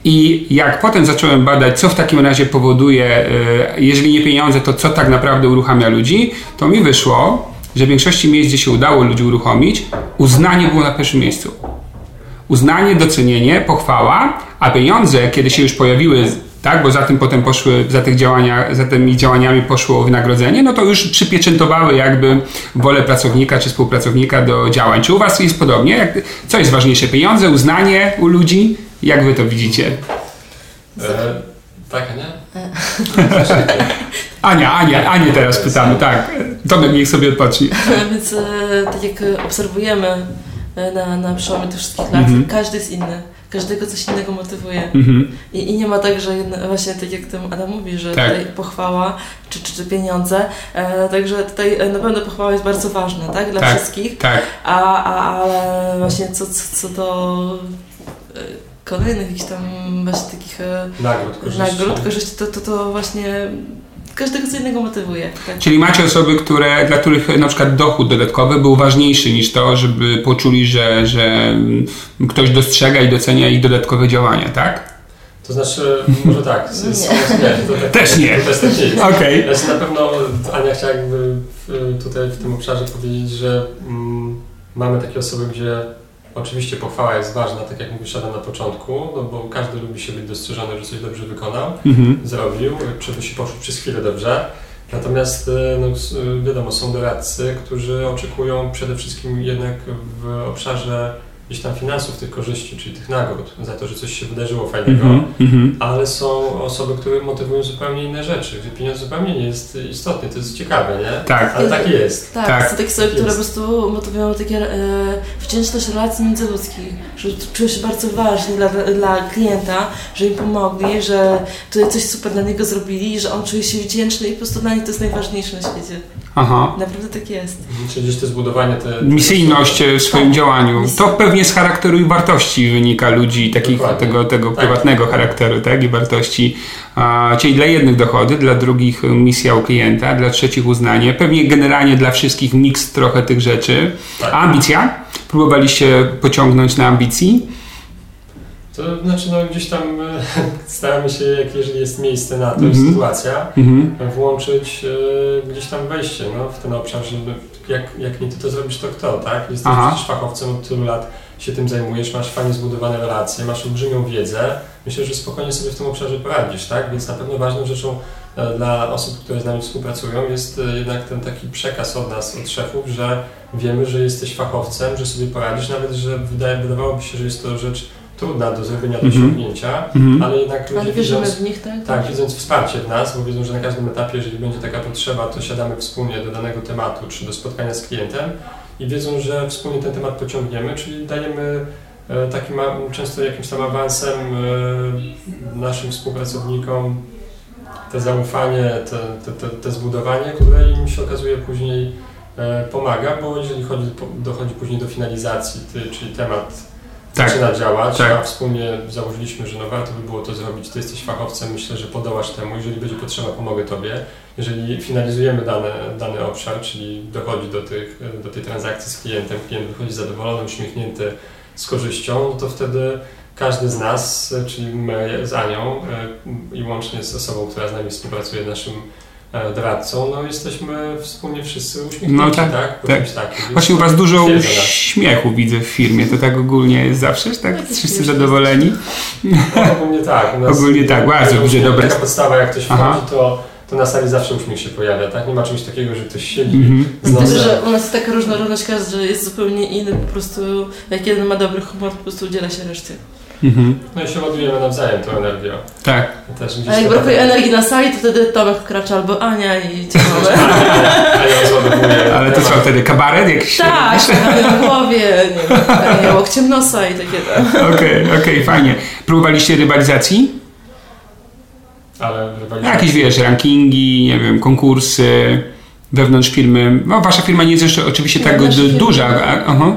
A: I jak potem zacząłem badać, co w takim razie powoduje, y, jeżeli nie pieniądze, to co tak naprawdę uruchamia ludzi, to mi wyszło, że w większości miejsc, gdzie się udało ludzi uruchomić, uznanie było na pierwszym miejscu. Uznanie, docenienie, pochwała, a pieniądze, kiedy się już pojawiły, tak, bo za tym potem poszły, za, tych działania, za tymi działaniami poszło wynagrodzenie, no to już przypieczętowały jakby wolę pracownika czy współpracownika do działań. Czy u Was jest podobnie? Jak, co jest ważniejsze? Pieniądze, uznanie u ludzi? Jak Wy to widzicie?
B: E, tak, a nie?
A: Ania, Ania, Anię teraz pytamy, tak. Tomek niech sobie odpocznie.
C: Więc e, tak jak e, obserwujemy e, na, na przełomie tych wszystkich lat,
A: Mhm.
C: każdy jest inny. Każdego coś innego motywuje.
A: Mhm.
C: I, I nie ma tak, że jedno, właśnie tak jak tam Adam mówi, że
A: Tak.
C: tutaj pochwała czy, czy, czy pieniądze. E, także tutaj e, na pewno pochwała jest bardzo ważna, tak? Dla
A: Tak.
C: wszystkich.
A: Tak,
C: A, a, ale właśnie co, co, co do e, kolejnych jakichś tam właśnie takich e,
B: Nagród, korzyści.
C: nagród, korzyści, to, to, to właśnie każdego co innego motywuje. Tak?
A: czyli macie osoby, które, dla których na przykład dochód dodatkowy był ważniejszy niż to, żeby poczuli, że, że ktoś dostrzega i docenia ich dodatkowe działania, tak?
B: To znaczy, może tak, z, z,
C: Nie.
B: nie, to tak,
A: Też nie.
B: To też tak nie jest.
A: Okej.
B: Znaczy na pewno Ania chciała jakby w, tutaj w tym obszarze powiedzieć, że mm, mamy takie osoby, gdzie oczywiście pochwała jest ważna, tak jak mówisz Adam na początku, no bo każdy lubi się być dostrzeżony, że coś dobrze wykonał,
A: Mhm.
B: zrobił, czy to się poszło przez chwilę dobrze. Natomiast e, no, e, wiadomo, są doradcy, którzy oczekują przede wszystkim jednak w obszarze gdzieś tam finansów tych korzyści, czyli tych nagród za to, że coś się wydarzyło fajnego.
A: Mhm. Mhm.
B: Ale są osoby, które motywują zupełnie inne rzeczy, gdzie pieniądz zupełnie nie jest istotny, to jest ciekawe, nie?
A: Tak.
B: Ale tak jest.
C: Tak,
A: Tak.
C: są takie osoby, które po prostu motywują takie e, wdzięczność relacji międzyludzkich, że czują się bardzo ważni dla, dla klienta, że im pomogli, że tutaj coś super dla niego zrobili, że on czuje się wdzięczny i po prostu dla nich to jest najważniejsze na świecie. Aha. Naprawdę tak jest.
B: Czyli gdzieś to zbudowanie te...
A: Misyjność w swoim tak. działaniu. To pewnie z charakteru i wartości wynika ludzi, takich, tego, tego tak. prywatnego charakteru tak? i wartości. A, czyli dla jednych dochody, dla drugich misja u klienta, dla trzecich uznanie. Pewnie generalnie dla wszystkich miks trochę tych rzeczy. Tak. A ambicja? Próbowaliście pociągnąć na ambicji?
B: To znaczy, no gdzieś tam e, staramy się, jak jeżeli jest miejsce na to, mm -hmm. sytuacja, mm -hmm. włączyć e, gdzieś tam wejście no, w ten obszar, żeby jak, jak nie ty to zrobisz, to kto, tak? Jesteś Aha. przecież fachowcem od tylu lat, się tym zajmujesz, masz fajnie zbudowane relacje, masz olbrzymią wiedzę, myślę, że spokojnie sobie w tym obszarze poradzisz, tak? Więc na pewno ważną rzeczą e, dla osób, które z nami współpracują, jest jednak ten taki przekaz od nas, od szefów, że wiemy, że jesteś fachowcem, że sobie poradzisz, nawet, że wydaje, wydawałoby się, że jest to rzecz trudna do zrobienia, do mhm. osiągnięcia, mm -hmm. ale jednak
C: ludzie ale widząc, w nich, tak?
B: tak, widząc wsparcie w nas, bo wiedzą, że na każdym etapie, jeżeli będzie taka potrzeba, to siadamy wspólnie do danego tematu, czy do spotkania z klientem i wiedzą, że wspólnie ten temat pociągniemy, czyli dajemy e, takim często jakimś tam awansem e, naszym współpracownikom te zaufanie, te, te, te, te zbudowanie, które im się okazuje później e, pomaga, bo jeżeli chodzi, dochodzi później do finalizacji, czyli temat tak. zaczyna działać, tak. a wspólnie założyliśmy, że no warto by było to zrobić, ty jesteś fachowcem, myślę, że podołasz temu, jeżeli będzie potrzeba, pomogę tobie. Jeżeli finalizujemy dany, dany obszar, czyli dochodzi do, tych, do tej transakcji z klientem, klient wychodzi zadowolony, uśmiechnięty z korzyścią, no to wtedy każdy z nas, czyli my z Anią e, i łącznie z osobą, która z nami współpracuje, naszym doradcą, no jesteśmy wspólnie wszyscy uśmiechnięci, no, tak? tak? tak.
A: Właśnie u Was dużo śmiechu widzę w firmie, to tak ogólnie jest zawsze, tak? No, Wszyscy zadowoleni?
B: No, ogólnie tak.
A: ogólnie tak, bardzo dobrze, dobre.
B: Taka podstawa, jak ktoś wchodzi, to to na sali zawsze uśmiech się pojawia, tak? Nie ma czegoś takiego, że ktoś siedzi mm -hmm. z nosem.
C: że u nas jest taka różnorodność, każdy jest zupełnie inny, po prostu jak jeden ma dobry humor, po prostu udziela się reszcie.
B: Mhm. No i się ładujemy nawzajem tą energią.
A: Tak.
C: Też A jak brakuje energii na sali, to wtedy Tomek wkracza albo Ania i ciągle.
B: Ania
A: Ale to co wtedy, kabaret jakiś?
C: Tak, w głowie, nie wiem, łokciem nosa i takie tam.
A: Okej, okej, okay, fajnie. Próbowaliście rywalizacji?
B: Ale rywalizacji?
A: Jakieś, wiesz, rankingi, nie wiem, konkursy wewnątrz firmy. No, wasza firma nie jest jeszcze oczywiście tak duża. Aha.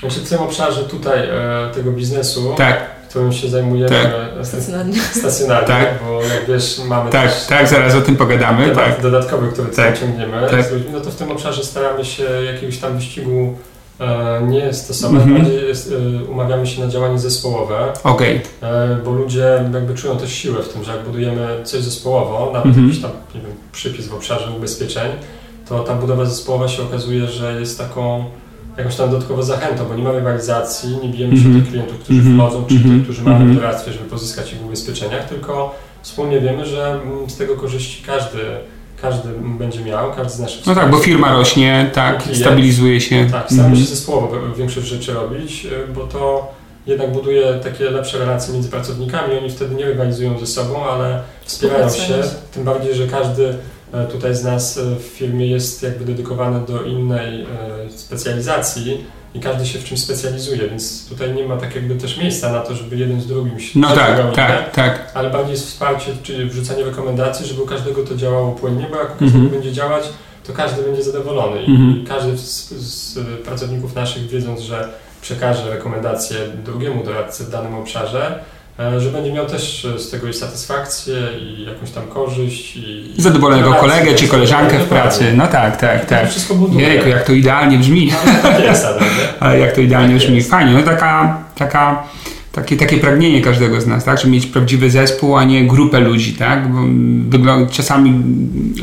B: Znaczy w tym obszarze tutaj e, tego biznesu,
A: tak.
B: którym się zajmujemy
C: tak. stacjonarnie,
B: stacjonarnie tak. bo jak wiesz, mamy
A: tak,
B: też
A: tak, zaraz o tym pogadamy. Tak.
B: dodatkowy, który tak. ciągniemy tak. z ludźmi, no to w tym obszarze staramy się jakiegoś tam wyścigu e, nie stosować, mm -hmm. bardziej jest, e, umawiamy się na działanie zespołowe,
A: okay.
B: e, bo ludzie jakby czują też siłę w tym, że jak budujemy coś zespołowo, nawet mm -hmm. jakiś tam nie wiem, przypis w obszarze ubezpieczeń, to ta budowa zespołowa się okazuje, że jest taką jakąś tam dodatkową zachętą, bo nie mamy rywalizacji, nie bijemy się mm -hmm. tych klientów, którzy mm -hmm. wchodzą, czy mm -hmm. tych, którzy mamy w doradztwie, żeby pozyskać ich w ubezpieczeniach, tylko wspólnie wiemy, że mm, z tego korzyści każdy, każdy będzie miał, każdy z naszych
A: No tak, bo firma rośnie, tak, klient, stabilizuje się.
B: Tak, staramy się zespołowo większość rzeczy robić, y, bo to jednak buduje takie lepsze relacje między pracownikami, oni wtedy nie rywalizują ze sobą, ale wspierają się, tym bardziej, że każdy tutaj z nas e, w firmie jest jakby dedykowany do innej e, specjalizacji i każdy się w czymś specjalizuje, więc tutaj nie ma tak jakby też miejsca na to, żeby jeden z drugim się
A: No tak, tak, tak.
B: Ale bardziej jest wsparcie, czyli wrzucanie rekomendacji, żeby u każdego to działało płynnie, bo jak u każdego -hmm. będzie działać, to każdy będzie zadowolony i -hmm. każdy z, z, pracowników naszych wiedząc, że przekaże rekomendacje drugiemu doradcy w danym obszarze, E, że będzie miał też e, z tego i satysfakcję i jakąś tam korzyść. I,
A: Zadowolonego kolegę czy koleżankę w pracy. No tak, tak, tak.
B: Wszystko buduje.
A: Jejku, jak to idealnie brzmi.
B: No, tak jest,
A: ale jak to idealnie tak brzmi. Jest. Fajnie, no taka, taka, takie, takie pragnienie każdego z nas, tak? Żeby mieć prawdziwy zespół, a nie grupę ludzi, tak? Bo wygląda, czasami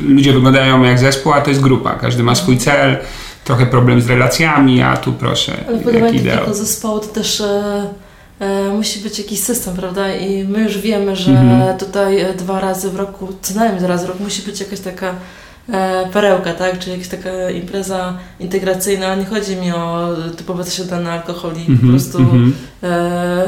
A: ludzie wyglądają jak zespół, a to jest grupa. Każdy ma swój cel, trochę problem z relacjami, a tu proszę,
C: Ale jak ideał. Ale zespołu to też... E E, musi być jakiś system, prawda? I my już wiemy, że mhm. tutaj e, dwa razy w roku, co najmniej dwa razy w roku musi być jakaś taka e, perełka, tak? Czy jakaś taka impreza integracyjna. Nie chodzi mi o typowe zasiadane alkoholi, po mhm, prostu mhm.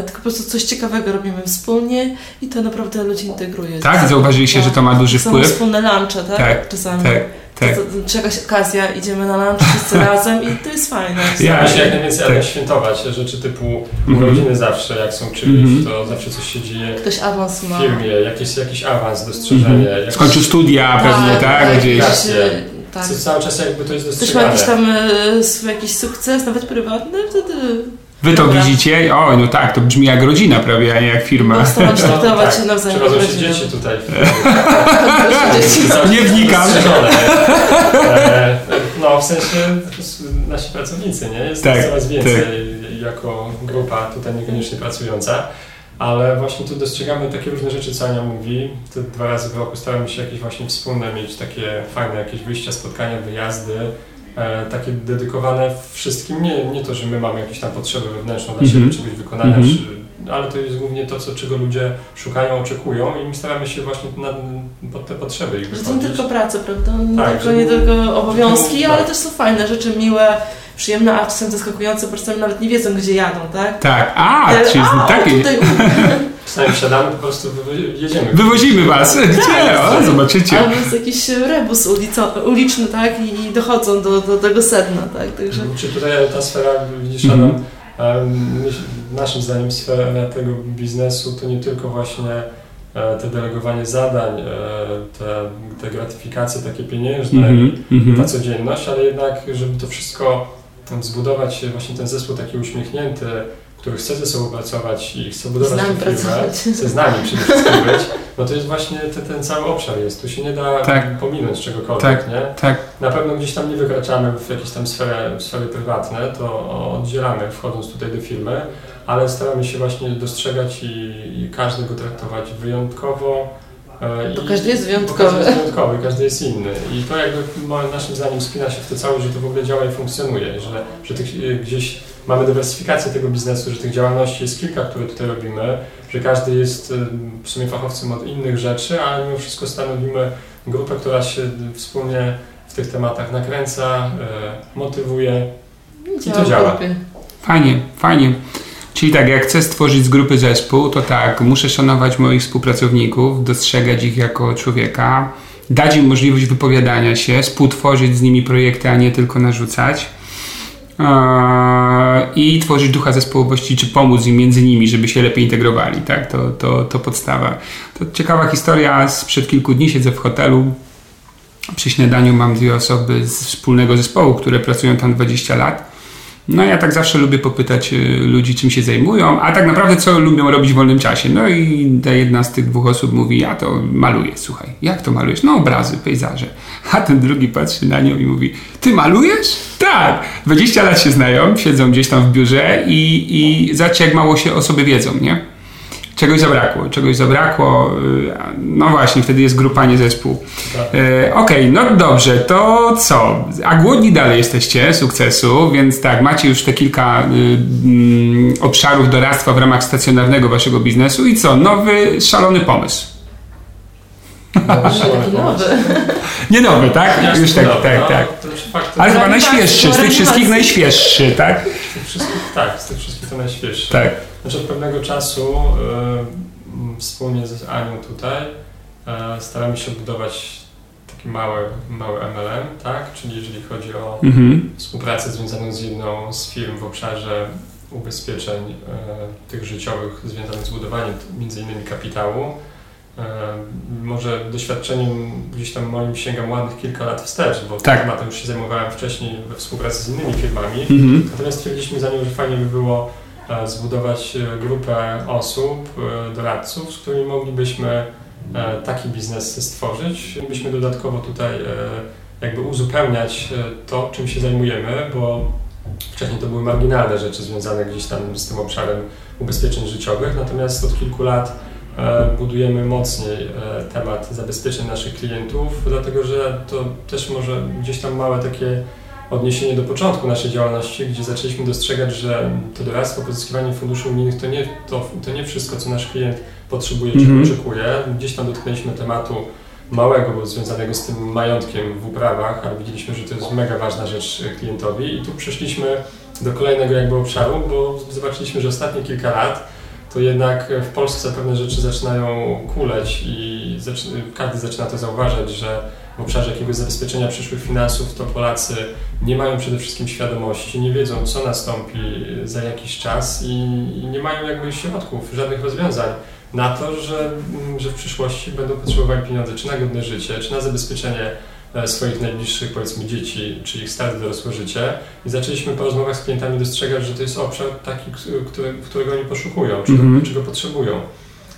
C: tylko po prostu coś ciekawego robimy wspólnie i to naprawdę ludzi integruje.
A: Tak? Zauważyliście, że to ma duży wpływ?
C: Są wspólne lunche, tak? tak
A: Czasami. Tak.
C: Tak. To, to, czy jakaś okazja, idziemy na lunch wszyscy razem i to jest fajne.
B: Ja się jak najwięcej tak. świętować rzeczy typu mm-hmm. urodziny zawsze, jak są czymś, mm-hmm. to zawsze coś się dzieje.
C: Ktoś awans
B: ma. W firmie, jakiś, jakiś awans, dostrzeżenie. Mm-hmm.
A: Skończył studia tak, pewnie, tak?
C: tak
A: gdzieś.
C: Tak.
B: Co cały czas jakby to jest
C: dostrzegane. Ktoś ma jakiś tam e, jakiś sukces, nawet prywatny, wtedy
A: Wy to Dobra. widzicie? O, no tak, to brzmi jak rodzina prawie, a nie jak firma.
C: No, staram się traktować no, tak. nawzajem.
B: Prowadzą się dzieci tutaj.
A: nie wnikam.
B: E, no, w sensie nasi pracownicy, nie? Jest tak, coraz więcej tak. jako grupa tutaj niekoniecznie pracująca. Ale właśnie tu dostrzegamy takie różne rzeczy, co Ania mówi. Te dwa razy w roku staramy się jakieś właśnie wspólne mieć takie fajne jakieś wyjścia, spotkania, wyjazdy E, takie dedykowane wszystkim, nie, nie to, że my mamy jakieś tam potrzeby wewnętrzne dla siebie, mm -hmm. czegoś wykonania, mm -hmm. Ale to jest głównie to, co, czego ludzie szukają, oczekują i my staramy się właśnie na, pod te potrzeby ich
C: Że to nie tylko praca, prawda? Tak, tylko, nie tylko obowiązki, tak. ale też są fajne rzeczy, miłe, przyjemne, a czasem zaskakujące, po prostu nawet nie wiedzą, gdzie jadą, tak?
A: Tak, a,
C: e, czyli a, takie... Tutaj,
B: Czasami wsiadamy, po prostu jedziemy.
A: Wywozimy was. Gdzie? O, zobaczycie.
C: Albo jest jakiś rebus ulico, uliczny, tak? I dochodzą do, do tego sedna, tak? Także...
B: Czy tutaj ta sfera, widzisz, Adam, mm -hmm. Naszym zdaniem sfera tego biznesu to nie tylko właśnie e, te delegowanie zadań, e, te, te gratyfikacje takie pieniężne, mm -hmm. ta codzienność, ale jednak, żeby to wszystko zbudować, właśnie ten zespół taki uśmiechnięty, który chce ze sobą pracować i chce budować tę firmę, chce z nami przede wszystkim być, no to jest właśnie te, ten cały obszar jest. Tu się nie da tak. pominąć czegokolwiek, tak. nie?
A: Tak.
B: Na pewno gdzieś tam nie wykraczamy w jakieś tam sfery, sfery prywatne, to oddzielamy wchodząc tutaj do firmy, ale staramy się właśnie dostrzegać i, i każdego traktować wyjątkowo,
C: e, bo każdy jest wyjątkowy. Każdy
B: jest wyjątkowy, każdy jest inny. I to jakby naszym zdaniem spina się w to całe, że to w ogóle działa i funkcjonuje, że, że tych, gdzieś mamy dywersyfikację tego biznesu, że tych działalności jest kilka, które tutaj robimy, że każdy jest w sumie fachowcem od innych rzeczy, ale mimo wszystko stanowimy grupę, która się wspólnie w tych tematach nakręca, e, motywuje i to działa.
A: Fajnie, fajnie. Czyli tak, jak chcę stworzyć z grupy zespół, to tak, muszę szanować moich współpracowników, dostrzegać ich jako człowieka, dać im możliwość wypowiadania się, współtworzyć z nimi projekty, a nie tylko narzucać i tworzyć ducha zespołowości, czy pomóc im między nimi, żeby się lepiej integrowali. Tak? To, to, to podstawa. To ciekawa historia. Sprzed kilku dni siedzę w hotelu. Przy śniadaniu mam dwie osoby z wspólnego zespołu, które pracują tam 20 lat. No ja tak zawsze lubię popytać y, ludzi, czym się zajmują, a tak naprawdę co lubią robić w wolnym czasie. No i ta jedna z tych dwóch osób mówi, ja to maluję, słuchaj. Jak to malujesz? No obrazy, pejzaże. A ten drugi patrzy na nią i mówi, ty malujesz? Tak. 20 lat się znają, siedzą gdzieś tam w biurze i, i zobaczcie jak mało się o sobie wiedzą, nie? Czegoś zabrakło, czegoś zabrakło, y, no właśnie, wtedy jest grupa, nie zespół. Tak. Okej, okay, no dobrze, to co? A głodni dalej jesteście sukcesu, więc tak, macie już te kilka y, y, obszarów doradztwa w ramach stacjonarnego waszego biznesu i co? Nowy, szalony pomysł.
C: nowy.
A: Nie nowy, tak? Ja już tak, nowy, tak, no, tak. Ale chyba najświeższy, z tych wszystkich najświeższy, tak?
B: Z tych wszystkich, tak, z tych wszystkich to najświeższy.
A: Tak.
B: Znaczy od pewnego czasu y, wspólnie z Anią tutaj y, staramy się budować taki mały, mały MLM, tak? Czyli jeżeli chodzi o mhm. współpracę związaną z jedną z firm w obszarze ubezpieczeń y, tych życiowych związanych z budowaniem między innymi kapitału, może doświadczeniem gdzieś tam moim sięgam ładnych kilka lat wstecz, bo tak. tematem już się zajmowałem wcześniej we współpracy z innymi firmami. Mhm. Natomiast stwierdziliśmy za nią, że fajnie by było zbudować e, grupę osób, e, doradców, z którymi moglibyśmy taki biznes stworzyć. Byśmy dodatkowo tutaj jakby uzupełniać to, czym się zajmujemy, bo wcześniej to były marginalne rzeczy związane gdzieś tam z tym obszarem ubezpieczeń życiowych, natomiast od kilku lat budujemy mocniej temat zabezpieczeń naszych klientów, dlatego że to też może gdzieś tam małe takie odniesienie do początku naszej działalności, gdzie zaczęliśmy dostrzegać, że to doradztwo, pozyskiwanie funduszy unijnych to nie, to, to nie wszystko, co nasz klient potrzebuje czy mm -hmm. oczekuje. Gdzieś tam dotknęliśmy tematu małego, związanego z tym majątkiem w uprawach, ale widzieliśmy, że to jest mega ważna rzecz klientowi i tu przeszliśmy do kolejnego jakby obszaru, bo zobaczyliśmy, że ostatnie kilka lat to jednak w Polsce pewne rzeczy zaczynają kuleć i każdy zaczyna to zauważać, że w obszarze jakiegoś zabezpieczenia przyszłych finansów to Polacy nie mają przede wszystkim świadomości, nie wiedzą co nastąpi za jakiś czas i, nie mają jakby środków, żadnych rozwiązań na to, że, że w przyszłości będą potrzebowali pieniądze czy na godne życie, czy na zabezpieczenie E, swoich najbliższych, powiedzmy, dzieci, czy ich stare dorosłe życie. I zaczęliśmy po rozmowach z klientami dostrzegać, że to jest obszar taki, który, którego oni poszukują, czego, mm -hmm. czego potrzebują.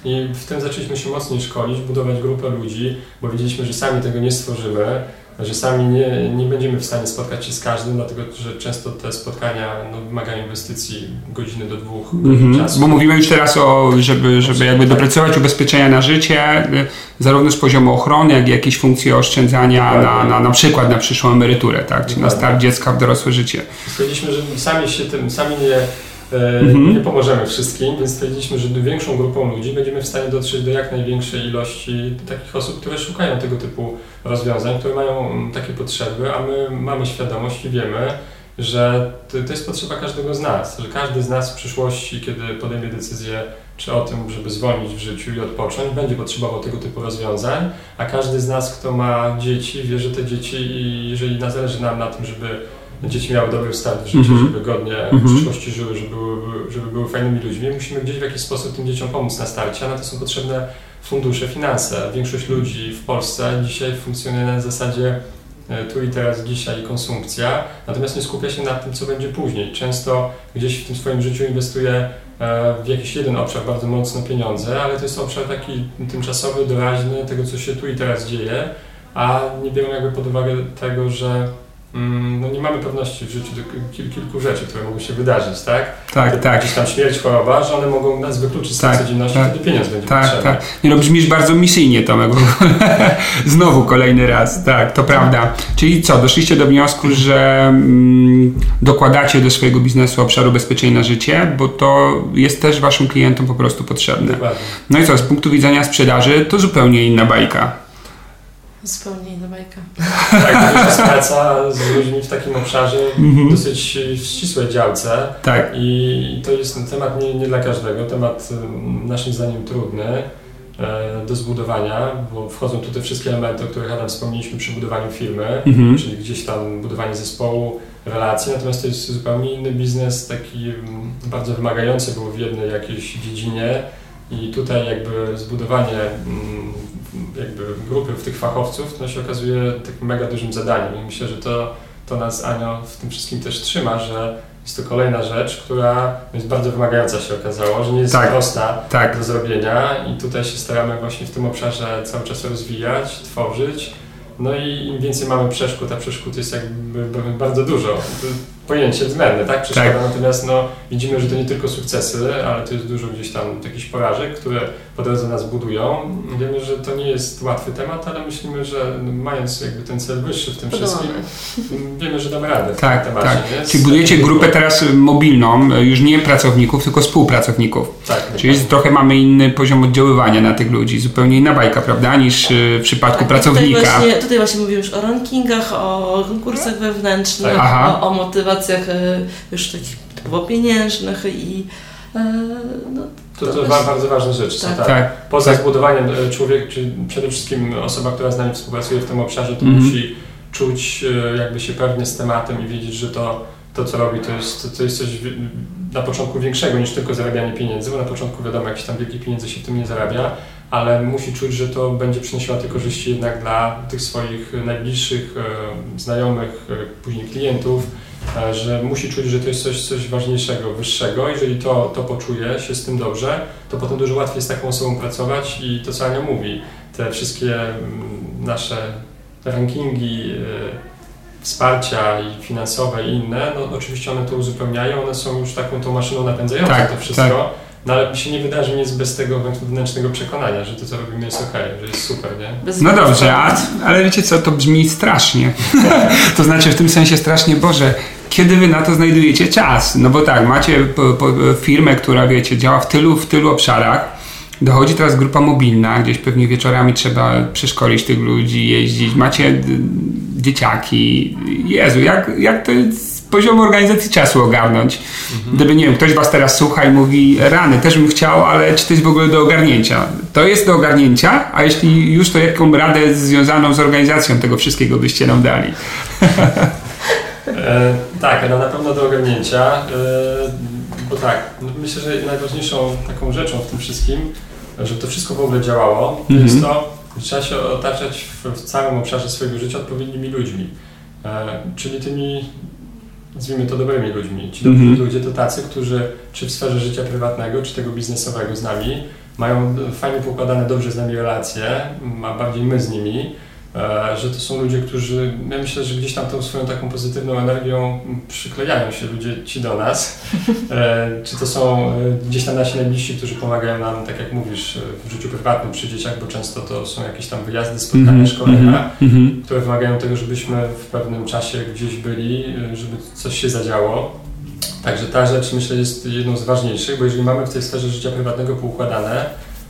B: I w tym zaczęliśmy się mocniej szkolić, budować grupę ludzi, bo wiedzieliśmy, że sami tego nie stworzymy, że sami nie, nie będziemy w stanie spotkać się z każdym, dlatego że często te spotkania no, wymagają inwestycji godziny do dwóch godzin czasu.
A: Bo mówimy już teraz o, żeby, żeby jakby doprecyzować ubezpieczenia na życie, y, zarówno z poziomu ochrony, jak i jakieś funkcje oszczędzania na, na, na przykład na przyszłą emeryturę, tak? czy na start dziecka w dorosłe życie.
B: Stwierdziliśmy, że sami się tym, sami nie Mhm. Nie pomożemy wszystkim, więc stwierdziliśmy, że większą grupą ludzi będziemy w stanie dotrzeć do jak największej ilości takich osób, które szukają tego typu rozwiązań, które mają takie potrzeby, a my mamy świadomość i wiemy, że to, to jest potrzeba każdego z nas, że każdy z nas w przyszłości, kiedy podejmie decyzję czy o tym, żeby zwolnić w życiu i odpocząć, będzie potrzebował tego typu rozwiązań, a każdy z nas, kto ma dzieci, wie, że te dzieci, jeżeli zależy nam na tym, żeby dzieci miały dobry start w życiu, mm -hmm. żeby godnie mm -hmm. w mhm. przyszłości żyły, żeby były, żeby były fajnymi ludźmi, musimy gdzieś w jakiś sposób tym dzieciom pomóc na starcie, a na to są potrzebne fundusze, finanse. Większość ludzi w Polsce dzisiaj funkcjonuje na zasadzie e, tu i teraz, dzisiaj konsumpcja, natomiast nie skupia się na tym, co będzie później. Często gdzieś w tym swoim życiu inwestuje e, w jakiś jeden obszar bardzo mocno pieniądze, ale to jest obszar taki tymczasowy, doraźny, tego, co się tu i teraz dzieje, a nie biorą jakby pod uwagę tego, że no nie mamy pewności w życiu kil, kilku rzeczy, które mogą się wydarzyć, tak?
A: Tak, Te, tak.
B: Gdzieś tam śmierć, choroba, że one mogą nas wykluczyć z tak, codzienności, tak, wtedy pieniądz będzie
A: tak,
B: potrzebny.
A: Tak, Nie no, brzmisz bardzo misyjnie, Tomek. Znowu kolejny raz, tak, to prawda. Czyli co, doszliście do wniosku, że mm, dokładacie do swojego biznesu obszaru bezpieczenia na życie, bo to jest też waszym klientom po prostu potrzebne. Dokładnie. No i co, z punktu widzenia sprzedaży to zupełnie inna bajka.
C: Zupełnie inna bajka.
B: Tak, to jest praca z ludźmi w takim obszarze mm -hmm. dosyć ścisłej działce. Tak. I to jest temat nie, nie dla każdego, temat naszym zdaniem trudny e, do zbudowania, bo wchodzą tu te wszystkie elementy, o których Adam wspomnieliśmy przy budowaniu firmy, mm -hmm. czyli gdzieś tam budowanie zespołu, relacji, natomiast to jest zupełnie inny biznes, taki bardzo wymagający był w jednej jakiejś dziedzinie i tutaj jakby zbudowanie jakby grupy w tych fachowców, to się okazuje takim mega dużym zadaniem i myślę, że to, to nas Anio w tym wszystkim też trzyma, że jest to kolejna rzecz, która jest bardzo wymagająca się okazało, że nie jest tak, prosta tak. do zrobienia i tutaj się staramy właśnie w tym obszarze cały czas rozwijać, tworzyć. No i im więcej mamy przeszkód, a przeszkód jest jakby bardzo dużo pojęcie względne, tak? Tak. natomiast no, widzimy, że to nie tylko sukcesy, ale to jest dużo gdzieś tam jakichś porażek, które po drodze nas budują. Wiemy, że to nie jest łatwy temat, ale myślimy, że mając jakby ten cel wyższy w tym wszystkim, wiemy, że damy radę
A: tak, w tym temacie. Tak. Czyli budujecie grupę teraz mobilną, już nie pracowników, tylko współpracowników. Tak. Czyli tak. trochę mamy inny poziom oddziaływania na tych ludzi, zupełnie inna bajka, prawda, niż w przypadku tak, pracownika.
C: Tutaj właśnie, tutaj właśnie mówimy już o rankingach, o konkursach wewnętrznych, o, o motywacji sytuacjach e, już takich typowo pieniężnych i e,
B: no, to, to, to bardzo ważne rzeczy tak. tak. tak. Poza tak. zbudowaniem e, człowiek, czy przede wszystkim osoba, która z nami współpracuje w tym obszarze, to mm. musi czuć jakby się pewnie z tematem i wiedzieć, że to, to co robi, to jest, to jest coś na początku większego niż tylko zarabianie pieniędzy, bo na początku wiadomo, jakieś tam wielkie pieniądze się w tym nie zarabia, ale musi czuć, że to będzie przynosiło te korzyści jednak dla tych swoich najbliższych znajomych, później klientów, że musi czuć, że to jest coś, coś ważniejszego, wyższego. Jeżeli to, to poczuje się z tym dobrze, to potem dużo łatwiej z taką osobą pracować i to, co Ania mówi, te wszystkie mm, nasze rankingi, e, wsparcia i finansowe i inne, no oczywiście one to uzupełniają, one są już taką tą maszyną napędzającą tak, to wszystko. Tak. No ale mi się nie wydarzy nic bez tego wewnętrznego przekonania, że to co robimy jest ok, że jest super, nie?
A: no dobrze, a, ale wiecie co, to brzmi strasznie. to znaczy w tym sensie strasznie, Boże, kiedy wy na to znajdujecie czas? No bo tak, macie firmę, która wiecie, działa w tylu, w tylu obszarach. Dochodzi teraz grupa mobilna, gdzieś pewnie wieczorami trzeba przeszkolić tych ludzi, jeździć. Macie dzieciaki. Jezu, jak, jak to jest poziomu organizacji czasu ogarnąć. Mhm. Gdyby, nie wiem, ktoś was teraz słucha i mówi, rany, też bym chciał, ale czy to jest w ogóle do ogarnięcia? To jest do ogarnięcia, a jeśli już, to jaką radę związaną z organizacją tego wszystkiego byście nam dali?
B: e, tak, no na pewno do ogarnięcia, e, bo tak, myślę, że najważniejszą taką rzeczą w tym wszystkim, żeby to wszystko w ogóle działało, mhm. jest to, że trzeba się otaczać w, w całym obszarze swojego życia odpowiednimi ludźmi. E, czyli tymi, nazwijmy to dobrymi ludźmi. Ci dobrzy mm -hmm. ludzie to tacy, którzy czy w sferze życia prywatnego, czy tego biznesowego z nami mają fajnie pokładane, dobrze z nami relacje, a bardziej my z nimi, że to są ludzie, którzy, ja myślę, że gdzieś tam tą swoją taką pozytywną energią przyklejają się ludzie ci do nas. E, czy to są e, gdzieś tam nasi najbliżsi, którzy pomagają nam, tak jak mówisz, w życiu prywatnym przy dzieciach, bo często to są jakieś tam wyjazdy, spotkania, mm -hmm, szkolenia, mm -hmm. które wymagają tego, żebyśmy w pewnym czasie gdzieś byli, żeby coś się zadziało. Także ta rzecz myślę jest jedną z ważniejszych, bo jeżeli mamy w tej sferze życia prywatnego poukładane,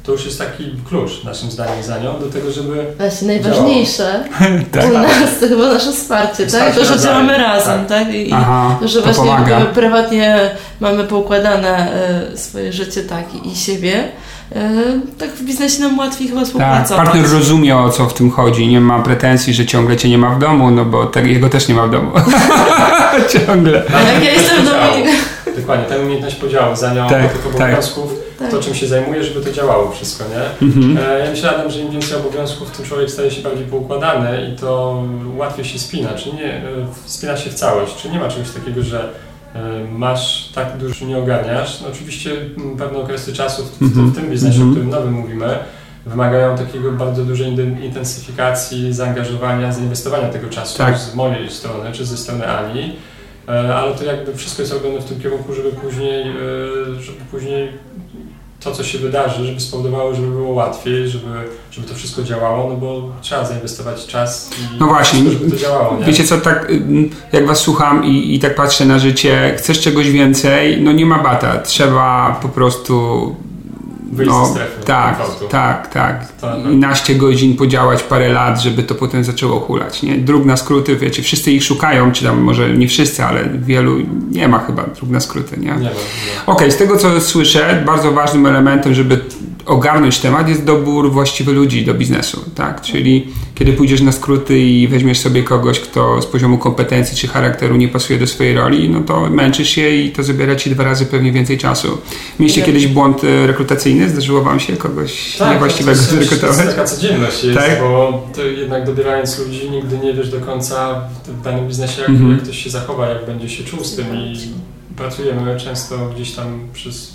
B: to już jest taki klucz, naszym zdaniem, za nią, do tego, żeby.
C: Właśnie najważniejsze tak. u nas to chyba nasze wsparcie, tak? To, że działamy razem, tak? tak? I, Aha, że właśnie pomaga. prywatnie mamy poukładane y, swoje życie, tak, i, siebie. E, tak w biznesie nam łatwiej chyba tak, współpracować.
A: Tak, partner rozumie o co w tym chodzi, nie ma pretensji, że ciągle cię nie ma w domu, no bo te, jego też nie ma w domu. ciągle.
C: A jak ja jestem w domu...
B: Dokładnie, tę umiejętność podziału, za nią tak, tych obowiązków, tak. to czym się zajmuje, żeby to działało wszystko, nie? Mhm. E, ja myślę, Adam, że im więcej obowiązków, tym człowiek staje się bardziej poukładany i to łatwiej się spina, czy nie, e, spina się w całość, czy nie ma czegoś takiego, że E, masz tak dużo, nie ogarniasz. No oczywiście pewne okresy czasu w, w, w tym biznesie, mm -hmm. o którym nowym mówimy, wymagają takiego bardzo dużej intensyfikacji, zaangażowania, zainwestowania tego czasu tak. z mojej strony, czy ze strony Ani. E, ale to jakby wszystko jest robione w tym kierunku, żeby później, e, żeby później to, co się wydarzy, żeby spowodowało, żeby było łatwiej, żeby, żeby to wszystko działało, no bo trzeba zainwestować czas i
A: no właśnie, wszystko, żeby to działało. Nie? Wiecie co, tak jak was słucham i, i tak patrzę na życie, chcesz czegoś więcej, no nie ma bata, trzeba po prostu
B: Wyjść no, ze strefy.
A: Tak, tak, tak. Naście godzin podziałać parę lat, żeby to potem zaczęło hulać. Nie? Dróg na skróty, wiecie, wszyscy ich szukają, czy tam może nie wszyscy, ale wielu nie ma chyba dróg na skróty. Nie? nie, nie. Okej, okay, z tego co słyszę, bardzo ważnym elementem, żeby ogarnąć temat jest dobór właściwych ludzi do biznesu, tak? Czyli kiedy pójdziesz na skróty i weźmiesz sobie kogoś, kto z poziomu kompetencji czy charakteru nie pasuje do swojej roli, no to męczysz się i to zabiera ci dwa razy pewnie więcej czasu. Mieliście ja. kiedyś błąd e, rekrutacyjny? Zdarzyło wam się kogoś tak, niewłaściwego
B: to zrekrutować? To jest taka codzienność jest, tak? bo jednak dobierając ludzi nigdy nie wiesz do końca w danym biznesie, jak, jak ktoś się zachowa, jak będzie się czuł z tym i pracujemy często gdzieś tam przez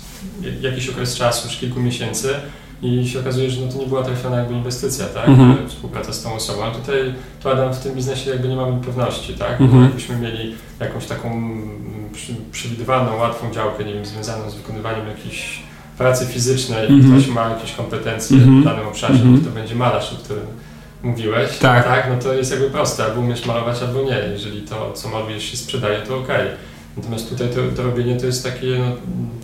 B: jakiś okres czasu, już kilku miesięcy i się okazuje, że no to nie była trafiona jakby inwestycja, tak? Mhm. Współpraca z tą osobą. A tutaj tu Adam w tym biznesie jakby nie mamy pewności, tak? Mhm. Bo jakbyśmy mieli jakąś taką przewidywaną, łatwą działkę, nie wiem, związaną z wykonywaniem jakiejś pracy fizycznej, mhm. ktoś ma jakieś kompetencje mhm. w danym obszarze, mhm. no to będzie malarz, o którym mówiłeś, tak. tak, no to jest jakby proste, albo umiesz malować, albo nie. Jeżeli to, co malujesz się sprzedaje, to okej. Okay. Natomiast tutaj to, to robienie to jest takie, no,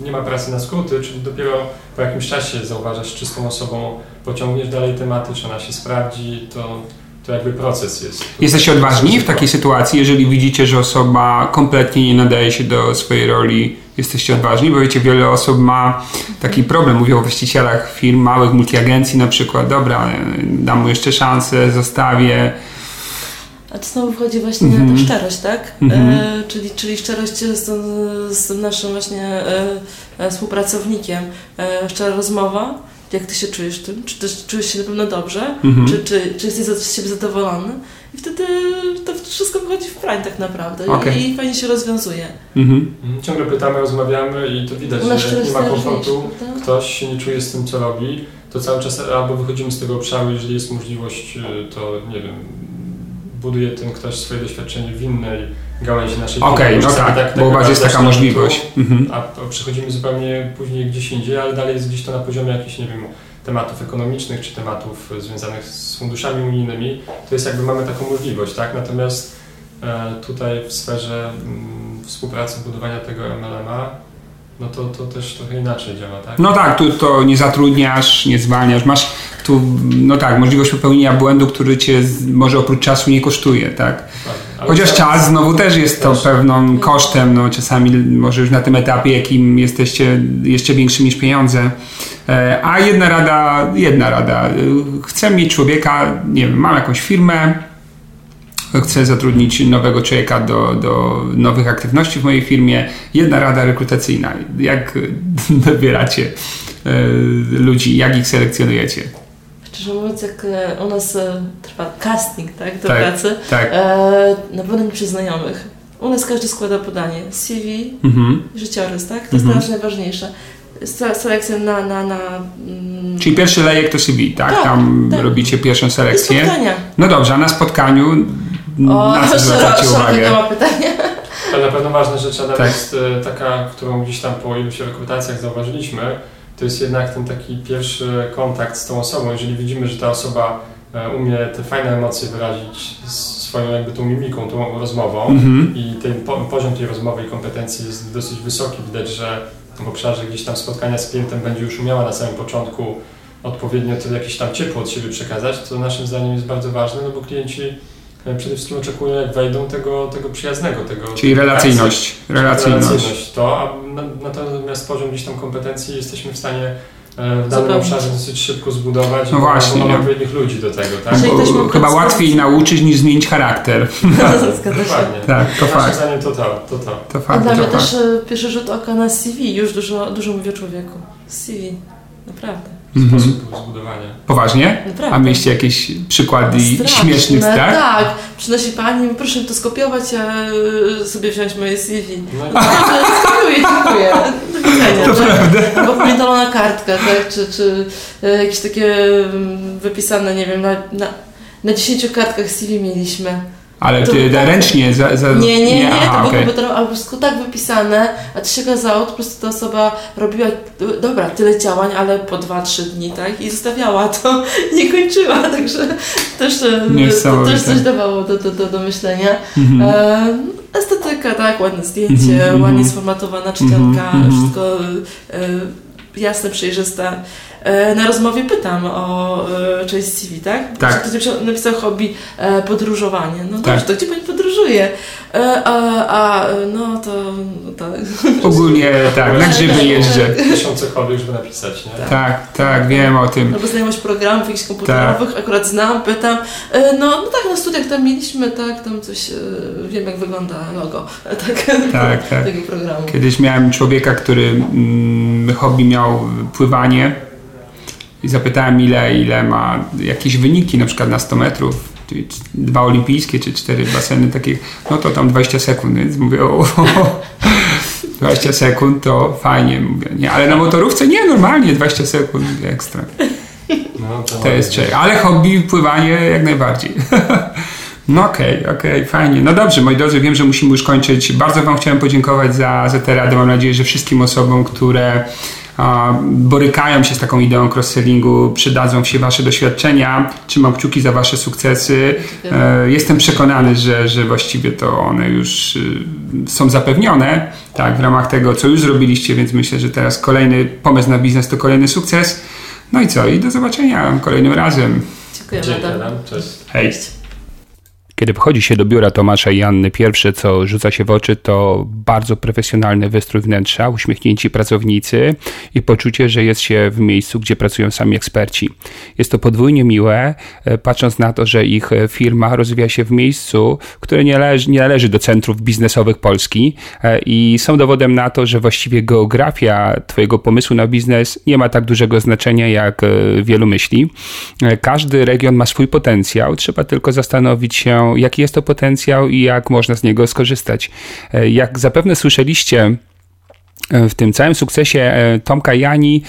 B: nie ma pracy na skróty, czyli dopiero po jakimś czasie zauważasz, czy z tą osobą pociągniesz dalej tematy, czy ona się sprawdzi, to, to jakby proces jest.
A: Jesteście odważni w takiej sytuacji, jeżeli widzicie, że osoba kompletnie nie nadaje się do swojej roli, jesteście odważni, bo wiecie, wiele osób ma taki problem, mówię o właścicielach firm, małych multiagencji na przykład, dobra, dam mu jeszcze szansę, zostawię,
C: a to znowu wchodzi właśnie mm -hmm. ta szczerość, tak? Mm -hmm. e, czyli, czyli szczerość z, z naszym właśnie e, e, współpracownikiem. E, szczera rozmowa. Jak ty się czujesz tym? Czy też czujesz się na pewno dobrze? Mm -hmm. Czy, czy, czy jesteś z siebie zadowolony? I wtedy to wszystko wychodzi w prime tak naprawdę okay. I, i fajnie się rozwiązuje.
B: Mhm. Ciągle pytamy, rozmawiamy i to widać, że jak nie ma komfortu, tak? ktoś się nie czuje z tym, co robi, to cały czas albo wychodzimy z tego obszaru, jeżeli jest możliwość, to nie wiem, buduje ten ktoś swoje doświadczenie w innej gałęzi naszej
A: Okej, okay, no tak, tak, bo Was jest taka możliwość.
B: Tu, mhm. A przechodzimy zupełnie później gdzieś indziej, ale dalej jest gdzieś to na poziomie jakichś, nie wiem, tematów ekonomicznych czy tematów związanych z funduszami unijnymi, to jest jakby mamy taką możliwość, tak? Natomiast e, tutaj w sferze mm, współpracy, budowania tego MLM-a no to, to też trochę inaczej działa, tak?
A: No tak, tu to nie zatrudniasz, nie zwalniasz, masz tu, no tak, możliwość popełnienia błędu, który cię może oprócz czasu nie kosztuje, tak? Dokładnie. Chociaż czas znowu też jest to pewną kosztem, no czasami może już na tym etapie, jakim jesteście jeszcze większy niż pieniądze. E, a jedna rada, jedna rada. Chcę mieć człowieka, nie wiem, mam jakąś firmę, chcę zatrudnić nowego człowieka do, do nowych aktywności w mojej firmie. Jedna rada rekrutacyjna. Jak dobieracie e, ludzi, jak ich selekcjonujecie?
C: Szczerze mówiąc, jak e, u nas e, trwa casting tak, do
A: Tak,
C: pracy,
A: tak.
C: e, na pewno nie przez znajomych. U nas każdy składa podanie. CV,
A: Mhm.
C: życiorys, tak? To jest
A: Mhm.
C: też najważniejsze. Se- Selekcja na... na, na mm,
A: Czyli pierwszy lejek to CV, tak?
C: Tak,
A: Tam
C: tak.
A: robicie pierwszą
C: i
A: selekcję.
C: spotkania.
A: No dobrze, a na spotkaniu
C: O,
A: na co zwracacie uwagę?
C: gama pytania.
B: Ale na pewno ważna rzecz, Adam,
A: Tak.
B: jest e, taka, którą gdzieś tam po iluś rekrutacjach zauważyliśmy, to jest jednak ten taki pierwszy kontakt z tą osobą. Jeżeli widzimy, że ta osoba e, umie te fajne emocje wyrazić swoją jakby tą mimiką, tą rozmową
A: Mhm.
B: i ten po, poziom tej rozmowy i kompetencji jest dosyć wysoki. Widać, że w obszarze gdzieś tam spotkania z klientem będzie już umiała na samym początku odpowiednio to jakieś tam ciepło od siebie przekazać, to naszym zdaniem jest bardzo ważne, no bo klienci przede wszystkim oczekują, jak wejdą, tego, tego przyjaznego, tego
A: Czyli relacyjność. Relacyjność.
B: relacyjność to, a na, natomiast poziom gdzieś tam kompetencji jesteśmy w stanie e, w danym obszarze dosyć szybko zbudować
A: No właśnie,
B: mamy odpowiednich ludzi do tego, tak?
A: Bo chyba łatwiej nauczyć niż zmienić charakter.
B: Dokładnie.
A: Tak, to
B: Naszym
A: fakt.
B: zdaniem to to, to to.
A: To
C: A
A: fakt,
C: dla
A: to
C: mnie
A: fakt.
C: też e, pierwszy rzut oka na CV już dużo, dużo mówi o człowieku. CV. Naprawdę.
A: Mhm.
B: Sposób zbudowania.
A: Poważnie?
C: Naprawdę.
A: A mieliście jakieś przykłady
C: Straszne,
A: śmiesznych, tak?
C: Tak, przynosi pani, proszę to skopiować, a y, sobie wziąć moje CV.
B: No,
C: Skopiuję, dziękuję. Do widzenia.
A: To
C: tak?
A: prawda.
C: Albo pamiętana kartka, tak? Czy, czy e, jakieś takie mm, wypisane, nie wiem, na, na, na 10 kartkach CV mieliśmy.
A: Ale
C: To-
A: ty ręcznie za, za...
C: Nie, nie, nie,
A: aha,
C: to było
A: okej.
C: komputerowe, ale po prostu tak wypisane, a to się okazało, po prostu ta osoba robiła, dobra, tyle działań, ale po 2-3 dni, tak? I zostawiała to, nie kończyła, także też, e, to
A: Niesamowite.
C: też coś dawało do, do, do, do myślenia.
A: Mhm.
C: E, estetyka, tak, ładne zdjęcie,
A: Mhm,
C: ładnie
A: mhm.
C: sformatowana czcionka, wszystko e, jasne, przejrzyste. E, na rozmowie pytam o e, część CV, tak?
A: Tak.
C: Ktoś napisał, hobby e, podróżowanie. No
A: Tak.
C: dobrze, to gdzie pani podróżuje? A, a no to tak.
A: Ogólnie tak, na grzyby jeżdżę.
B: tysiącekolwiek, żeby napisać, nie?
A: Tak, tak, wiem o tym.
C: Albo znajomość programów jakichś komputerowych,
A: Tak.
C: akurat znam, pytam. No, no tak, na studiach tam mieliśmy, tak, tam coś, wiem jak wygląda logo, tak,
A: Tak, tak.
C: tego programu.
A: Kiedyś miałem człowieka, który mm, hobby miał pływanie i zapytałem ile, ile ma jakieś wyniki, na przykład na 100 metrów, czyli dwa olimpijskie czy cztery baseny takie, no to tam 20 sekund, więc mówię o, 20 sekund to fajnie, mówię, nie, ale na motorówce nie, normalnie 20 sekund ekstra.
B: No,
A: To jest czek. Ale hobby, pływanie jak najbardziej. No okej, okej, fajnie. No dobrze, moi drodzy, wiem, że musimy już kończyć. Bardzo Wam chciałem podziękować za, za tę radę. Mam nadzieję, że wszystkim osobom, które borykają się z taką ideą cross-sellingu, przydadzą się Wasze doświadczenia. Trzymam kciuki za Wasze sukcesy. E, jestem przekonany, że, że właściwie to one już y, są zapewnione tak, w ramach tego, co już zrobiliście, więc myślę, że teraz kolejny pomysł na biznes to kolejny sukces. No i co? I do zobaczenia kolejnym razem.
C: Dziękuję. Adam.
B: Cześć.
A: Hej. Kiedy wchodzi się do biura Tomasza i Anny, pierwsze co rzuca się w oczy to bardzo profesjonalny wystrój wnętrza, uśmiechnięci pracownicy i poczucie, że jest się w miejscu, gdzie pracują sami eksperci. Jest to podwójnie miłe, e, patrząc na to, że ich e, firma rozwija się w miejscu, które nie należy, nie należy do centrów biznesowych Polski e, i są dowodem na to, że właściwie geografia Twojego pomysłu na biznes nie ma tak dużego znaczenia, jak wielu myśli. Każdy region ma swój potencjał, trzeba tylko zastanowić się, jaki jest to potencjał i jak można z niego skorzystać. E, Jak zapewne słyszeliście, e, w tym całym sukcesie e, Tomka Jani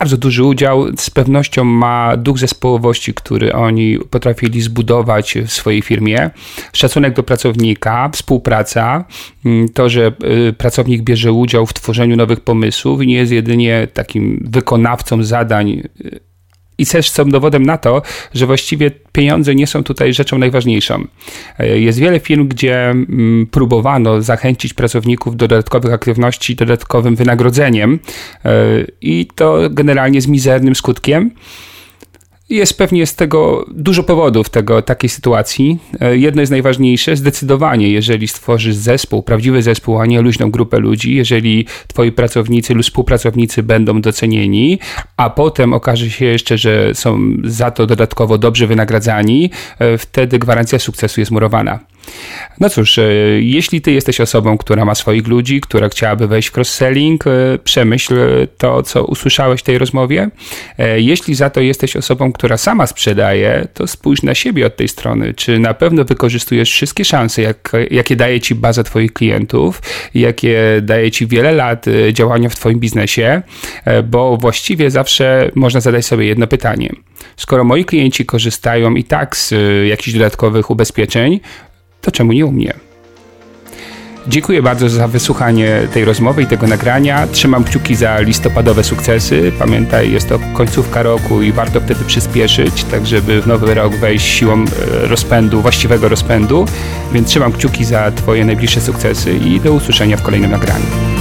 A: bardzo duży udział z pewnością ma duch zespołowości, który oni potrafili zbudować w swojej firmie. Szacunek do pracownika, współpraca, to, że pracownik bierze udział w tworzeniu nowych pomysłów i nie jest jedynie takim wykonawcą zadań i też są dowodem na to, że właściwie pieniądze nie są tutaj rzeczą najważniejszą. E, Jest wiele firm, gdzie mm, próbowano zachęcić pracowników do dodatkowych aktywności dodatkowym wynagrodzeniem e, i to generalnie z mizernym skutkiem. Jest pewnie z tego dużo powodów tego, takiej sytuacji. E, jedno jest najważniejsze, zdecydowanie, jeżeli stworzysz zespół, prawdziwy zespół, a nie luźną grupę ludzi, jeżeli twoi pracownicy lub współpracownicy będą docenieni, a potem okaże się jeszcze, że są za to dodatkowo dobrze wynagradzani, e, wtedy gwarancja sukcesu jest murowana. No cóż, e, jeśli ty jesteś osobą, która ma swoich ludzi, która chciałaby wejść w cross-selling, przemyśl to, co usłyszałeś w tej rozmowie. Jeśli za to jesteś osobą, która sama sprzedaje, to spójrz na siebie od tej strony. Czy na pewno wykorzystujesz wszystkie szanse, jak, jakie daje ci baza Twoich klientów, jakie daje ci wiele lat działania w Twoim biznesie, e, bo właściwie zawsze można zadać sobie jedno pytanie. Skoro moi klienci korzystają i tak z jakichś dodatkowych ubezpieczeń, to czemu nie u mnie? Dziękuję bardzo za wysłuchanie tej rozmowy i tego nagrania. Trzymam kciuki za listopadowe sukcesy. Pamiętaj, jest to końcówka roku i warto wtedy przyspieszyć, tak żeby w nowy rok wejść siłą e, rozpędu, właściwego rozpędu. Więc trzymam kciuki za Twoje najbliższe sukcesy i do usłyszenia w kolejnym nagraniu.